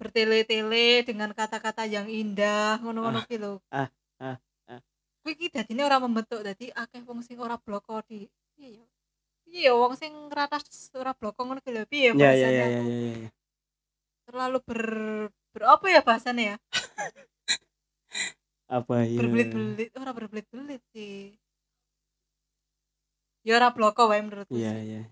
bertele-tele dengan kata-kata yang indah ngono-ngono ki lho. ah, ah, ah. Kuwi ki dadine ora membentuk dadi akeh wong sing ora bloko di piye yo piye yo wong sing ratas ora bloko ngono ki lho piye ya ya ya ya ya, ya. terlalu ber ber apa ya bahasanya ya? Apa ya? Berbelit-belit ora berbelit-belit sih. Ya ora bloko wae menurutku iya sih. iya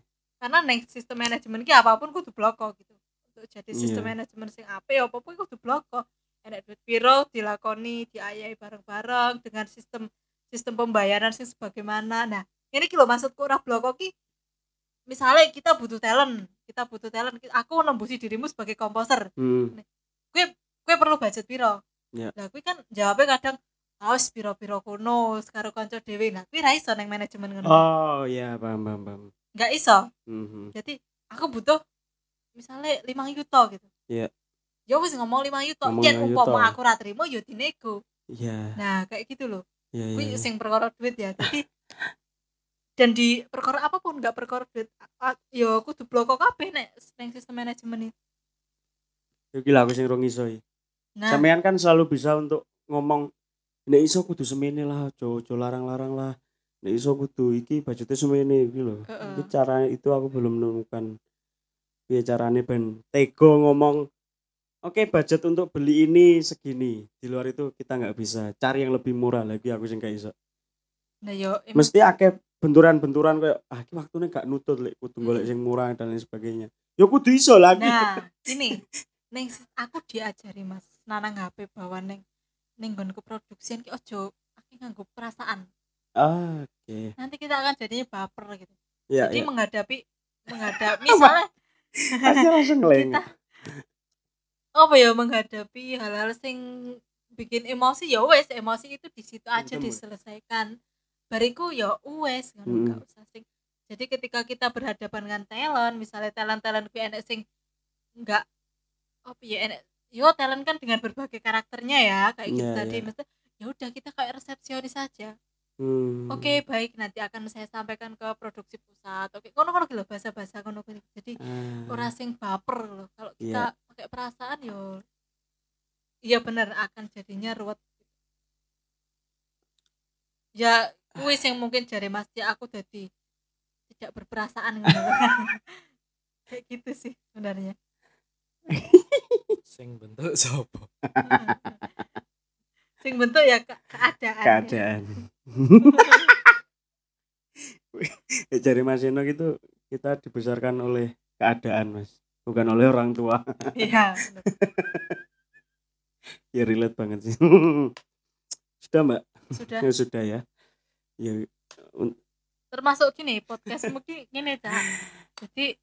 karena neng sistem manajemen ki apa pun kudu bloko gitu. Untuk jadi sistem Iya. manajemen sing apik apa pun kudu bloko enek duit piro dilakoni diayai bareng-bareng dengan sistem sistem pembayaran sing sebagaimana nah ini kilo maksudku ora bloko ki misalnya kita butuh talent kita butuh talent aku nembusi dirimu sebagai komposer Hmm. gue perlu budget piro Ya. nah gue kan jawabnya kadang awas piro-piro kuno sekarang konco dewi nah gue ra iso neng manajemen ngono oh ya paham paham paham nggak iso Mhm. jadi aku butuh misalnya 5 juta gitu Iya. Ya wis ngomong 5 juta Ngomong yen 5 umpama aku ra trimo ya dinego. Iya. Nah kayak gitu loh. Iya kuwi iya sing perkara duit ya. Jadi dan di perkara apa pun nggak perkara duit a- a- ya kudu bloko kabeh nek neng sistem manajemen itu. Yo gila aku sing rong iso nah. Sampean kan selalu bisa untuk ngomong nek iso kudu semene lah, ojo larang-larang lah. Nek iso kudu iki budgetnya semene iki lho. Heeh. Iki cara itu aku belum menemukan. Piye carane ben tego ngomong Oke budget untuk beli ini segini. Di luar itu kita nggak bisa cari yang lebih murah lagi aku sing gak iso. Nah yo mesti akeh benturan-benturan kayak ah iki waktune gak nutut lek kudu golek sing murah dan lain sebagainya. Ya kudu iso lagi nah ini neng aku diajari mas nanang HP bahwa neng neng gonku produksian ki ojo aku nganggo perasaan. Ah, oke. Nanti kita akan jadinya baper gitu. Ya jadi ya menghadapi menghadapi misalnya Aja langsung ngeleng kita apa ya menghadapi hal-hal sing bikin emosi ya wes emosi itu di situ aja Ketemu. diselesaikan bariku ya wes ngono Mm. gak usah sing jadi ketika kita berhadapan dengan talent misalnya talent talent ku enek sing enggak apa ya enek yo talent kan dengan berbagai karakternya ya kayak gitu Iya, tadi iya. Maksudnya, ya udah kita kayak resepsionis saja Hmm. oke baik. Nanti akan saya sampaikan ke produksi pusat. Oke kono kono gitu bahasa bahasa kono kono jadi Ah, ora sing baper loh. Kalau kita pakai perasaan yo iya bener akan jadinya ruwet. Ya kuis yang mungkin jari Mas Tia aku jadi tidak berperasaan kayak gitu sih sebenarnya. Sing bentuk sapa sing bentuk ya ke- keadaan keadaan. Ya, dari Mas Eno gitu kita dibesarkan oleh keadaan Mas. Bukan oleh orang tua. Iya ya relate banget sih. Sudah mbak? Sudah. Ya sudah ya. Ya termasuk gini podcast mungkin gini cak. Jadi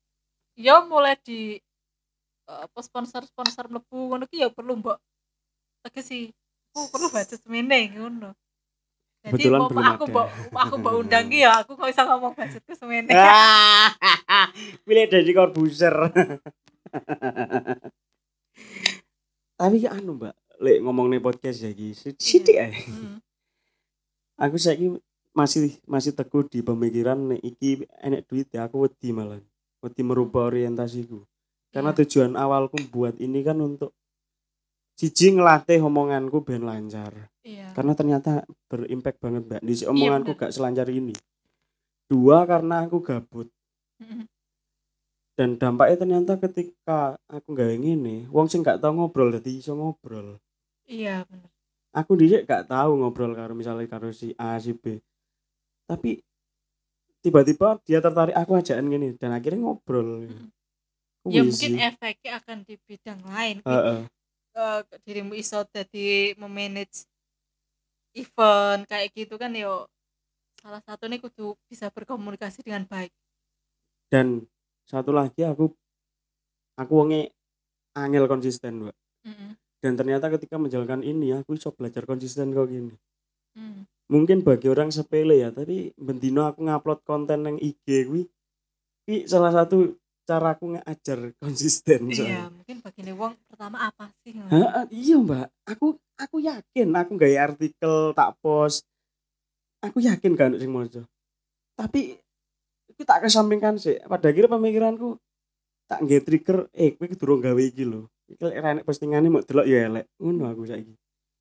ya mulai di eh, apa sponsor sponsor mlebu ngono ya perlu mbok tegesi aku perlu baca semene ngono. Jadi Kebetulan mau belum aku mbok aku mbok undang ki ya aku kok bisa ngomong budgetku semene pilih dari korbuser tapi anu mbak lek ngomong nih podcast ya guys sidik ae. Hmm. aku saiki masih masih teguh di pemikiran nek iki enek duit ya aku wedi malah. Wedi merubah orientasiku. Karena Iya. tujuan awalku buat ini kan untuk siji ngelatih omonganku ben lancar. Iya. Karena ternyata berimpact banget mbak. Di omonganku bener. gak selancar ini. Dua karena aku gabut. Dan dampaknya ternyata ketika aku nggak ini wong sing gak tau ngobrol jadi iso ngobrol. Iya bener. Aku dhisik gak tahu ngobrol karo misalnya karo si A si B. Tapi tiba-tiba dia tertarik aku ajakan gini dan akhirnya ngobrol. Mm. Kuwi ya mungkin efeknya akan di bidang lain. Ki. Heeh. Eh, dirimu iso jadi memanage event kayak gitu kan yo salah satu nih kudu bisa berkomunikasi dengan baik dan satu lagi aku aku wonge angel konsisten mbak Mm-mm. dan ternyata ketika menjalankan ini aku iso belajar konsisten kok gini Mm. mungkin bagi orang sepele ya tapi bentino aku ngupload konten yang IG kuwi salah satu cara aku ngajar konsisten iya soalnya. mungkin begini wong pertama apa sih? Ha, iya mbak. Aku aku yakin aku gaya artikel tak post. Aku yakin kan sing mojo tapi itu tak kesampingkan sih. Pada akhirnya pemikiranku tak nggak trigger eh kowe durung gawe iki lho. Iki lek ra enek postingane mau delok ya elek. Ngono aku saiki.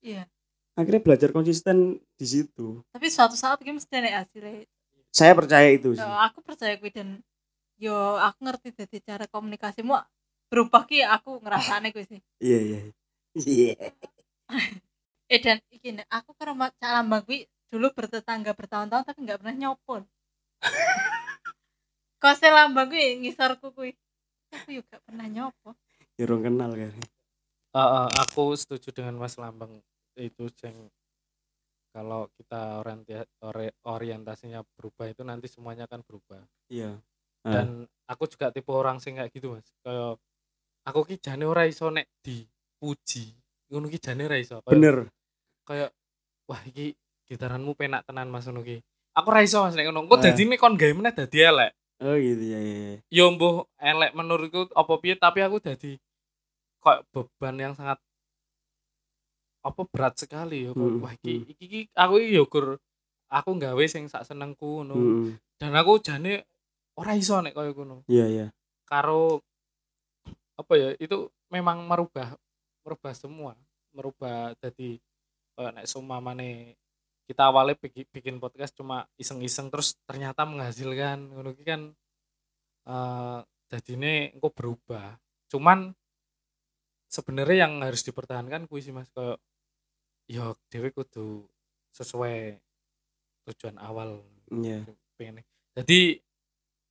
Iya. Akhirnya belajar konsisten di situ. Tapi suatu saat iki mesti ada hasilnya. Saya percaya itu sih. Yo, aku percaya kuwi dan yo aku ngerti dari cara komunikasimu berubah ki aku ngerasane kuwi sih. Iya iya iya. Eh dan iki nek, aku karo Ma- Cak Lambang kuwi dulu bertetangga bertahun-tahun tapi nggak pernah nyopon. Kose Lambang kuwi ngisarku kuwi? Aku juga pernah nyopo ya orang kenal kan Eh, eh, aku setuju dengan Mas Lambang itu jeng. Kalau kita orientia- ori- orientasinya berubah itu nanti semuanya akan berubah. Iya. Ah. Dan aku juga tipe orang sing kayak gitu mas. Kayak aku ki jane ora iso nek dipuji. Ngono ki jane ora iso. Kayak- bener. kayak wah iki gitaranmu penak tenan mas ngono ki. Aku ora iso mas nek ngono. Kok Ah. dadi nek kon gawe meneh dadi elek. Oh gitu ya ya yo mbuh elek menurutku apa piye tapi aku dadi kayak beban yang sangat apa berat sekali yo. Hmm, wah iki iki, iki aku iki yo gur aku gawe sing sak senengku ngono. Mm-mm. dan aku jane ora iso nek koyo ngono. Iya iya. Karo apa ya itu memang merubah merubah semua. Merubah jadi kayak nek sumamane kita awalnya bikin, bikin podcast cuma iseng-iseng terus ternyata menghasilkan ngono kan eh jadine engko berubah. Cuman sebenarnya yang harus dipertahankan kuwi sih Mas kayak ya dhewe kudu sesuai tujuan awal. Iya. Pengen jadi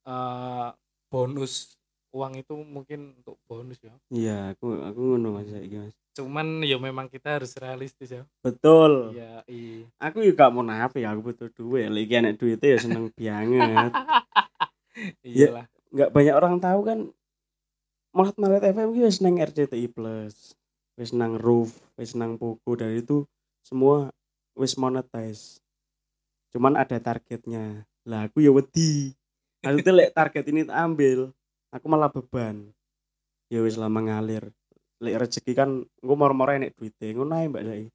eh bonus uang itu mungkin untuk bonus ya. Iya aku aku ngono mas saiki mas. Cuman ya memang kita harus realistis ya. Betul. Iya iya aku juga mau nape ya. Aku butuh duit. Lagi anak duitnya ya seneng banget. Iyalah nggak banyak orang tahu kan Malat Malat FM itu wis nang RCTI Plus wis nang Roof wis nang Pogo dan itu semua wis monetize. Cuman ada targetnya. Lah aku ya wedi maksudnya lek target ini tak ambil aku malah beban. Ya wis lama ngalir lek rezeki kan engko moro-moro enek duite ngono ae mbak saiki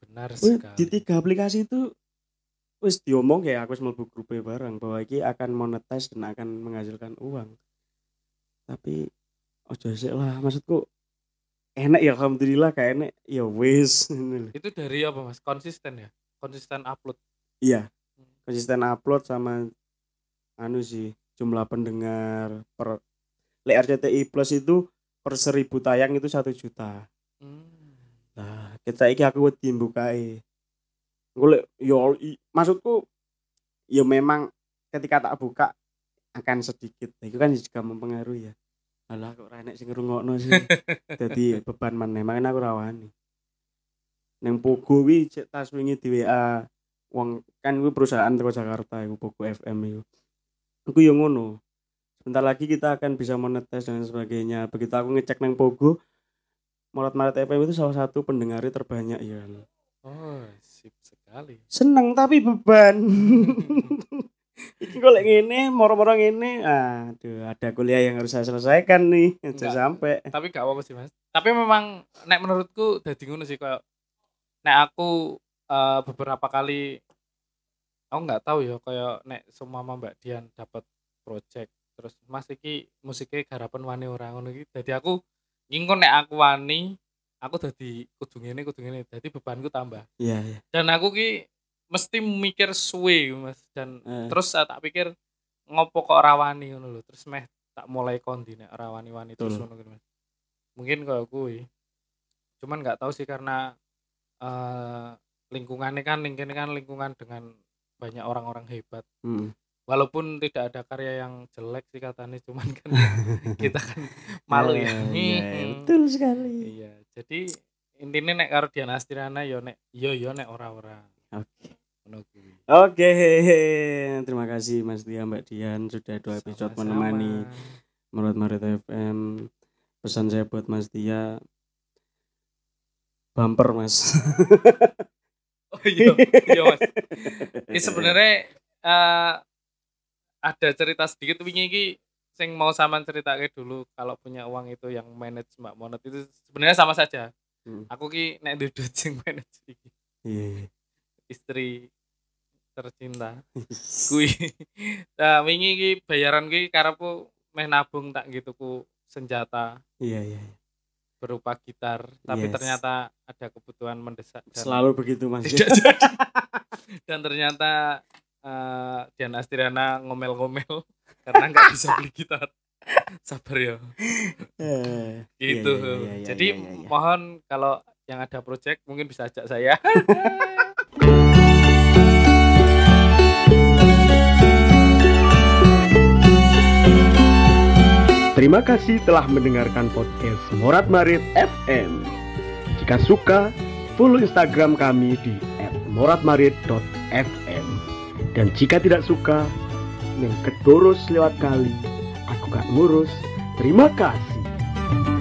benar Wih, sekali. di tiga aplikasi itu wis diomong ya aku wis mlebu grup bareng bahwa iki akan monetize dan akan menghasilkan uang. Tapi ojo sik lah maksudku enak ya alhamdulillah kayak enak ya wis. Itu dari apa mas? Konsisten ya? Konsisten upload? Iya. Konsisten upload sama anu sih jumlah pendengar per RCTI Plus itu per seribu tayang itu satu juta Hmm. Nah, kita iki aku wedi mbukae. Golek yo maksudku ya memang ketika tak buka akan sedikit. Itu kan juga mempengaruhi ya. Alah kok ora enek sing ngrungokno sih. Dadi beban maneh, makanya aku rawani. Neng Pogo wi cek tas wingi di WA wong kan kuwi perusahaan teko Jakarta iku Pogo FM iku. Iku yo ngono. Sebentar lagi kita akan bisa monetize dan sebagainya. Begitu aku ngecek neng Pogo, Morat Maret FM itu salah satu pendengarnya terbanyak ya. oh sip sekali Seneng tapi beban. Iki kok lek ngene, moro-moro ngene, aduh ada kuliah yang harus saya selesaikan nih, jangan sampai. tapi gak apa sih mas tapi memang nek menurutku dadi ngono sih kayak nek aku eh, beberapa kali aku nggak tahu ya kayak nek semua mbak Dian dapat project terus mas iki musiknya garapan wani orang ngono iki jadi aku ngingkon nek aku wani aku dadi kudu ngene kudu ngene dadi bebanku tambah Iya, iya. dan aku ki mesti mikir suwe mas dan Eh. terus saya tak pikir ngopo kok rawani ngono lho terus meh tak mulai kondi nek rawani-wani terus Betul. ngono gitu mas mungkin kalau kuwi cuman nggak tahu sih karena eh lingkungannya kan lingkungannya kan lingkungan dengan banyak orang-orang hebat Hmm. walaupun tidak ada karya yang jelek sih katanya cuman kan kita kan malu ya iya, Hmm. betul sekali. iya jadi intinya nek karo Dian Astriana yo nek yo yo nek ora-ora Oke. kuwi Oke, terima kasih Mas Dia Mbak Dian sudah dua episode Sama-sama. menemani Menurut Marit FM. Pesan saya buat Mas Dia bumper Mas. Oh iya, iya mas. Ini sebenarnya eh, ada cerita sedikit wingi iki sing mau sampean ceritake dulu kalau punya uang itu yang manage Mbak Monet itu sebenarnya sama saja. Hmm. Aku ki nek duduk sing manage iki Iya, iya. istri tercinta. Kui. Nah, wingi iki bayaran ki karepku meh nabung tak gitu ku senjata Iya, iya. Berupa gitar, tapi Yes. ternyata ada kebutuhan mendesak dan Selalu begitu Mas. tidak jadi. Dan ternyata eh Dian Astriana ngomel-ngomel karena nggak bisa beli gitar. Sabar ya. Eh, gitu. iya, iya, iya, jadi mohon kalau yang ada project mungkin bisa ajak saya Terima kasih telah mendengarkan podcast Morat Marit FM. Jika suka, follow Instagram kami di @moratmarit.fm. Dan jika tidak suka, yang kedurus lewat kali, aku gak ngurus. Terima kasih.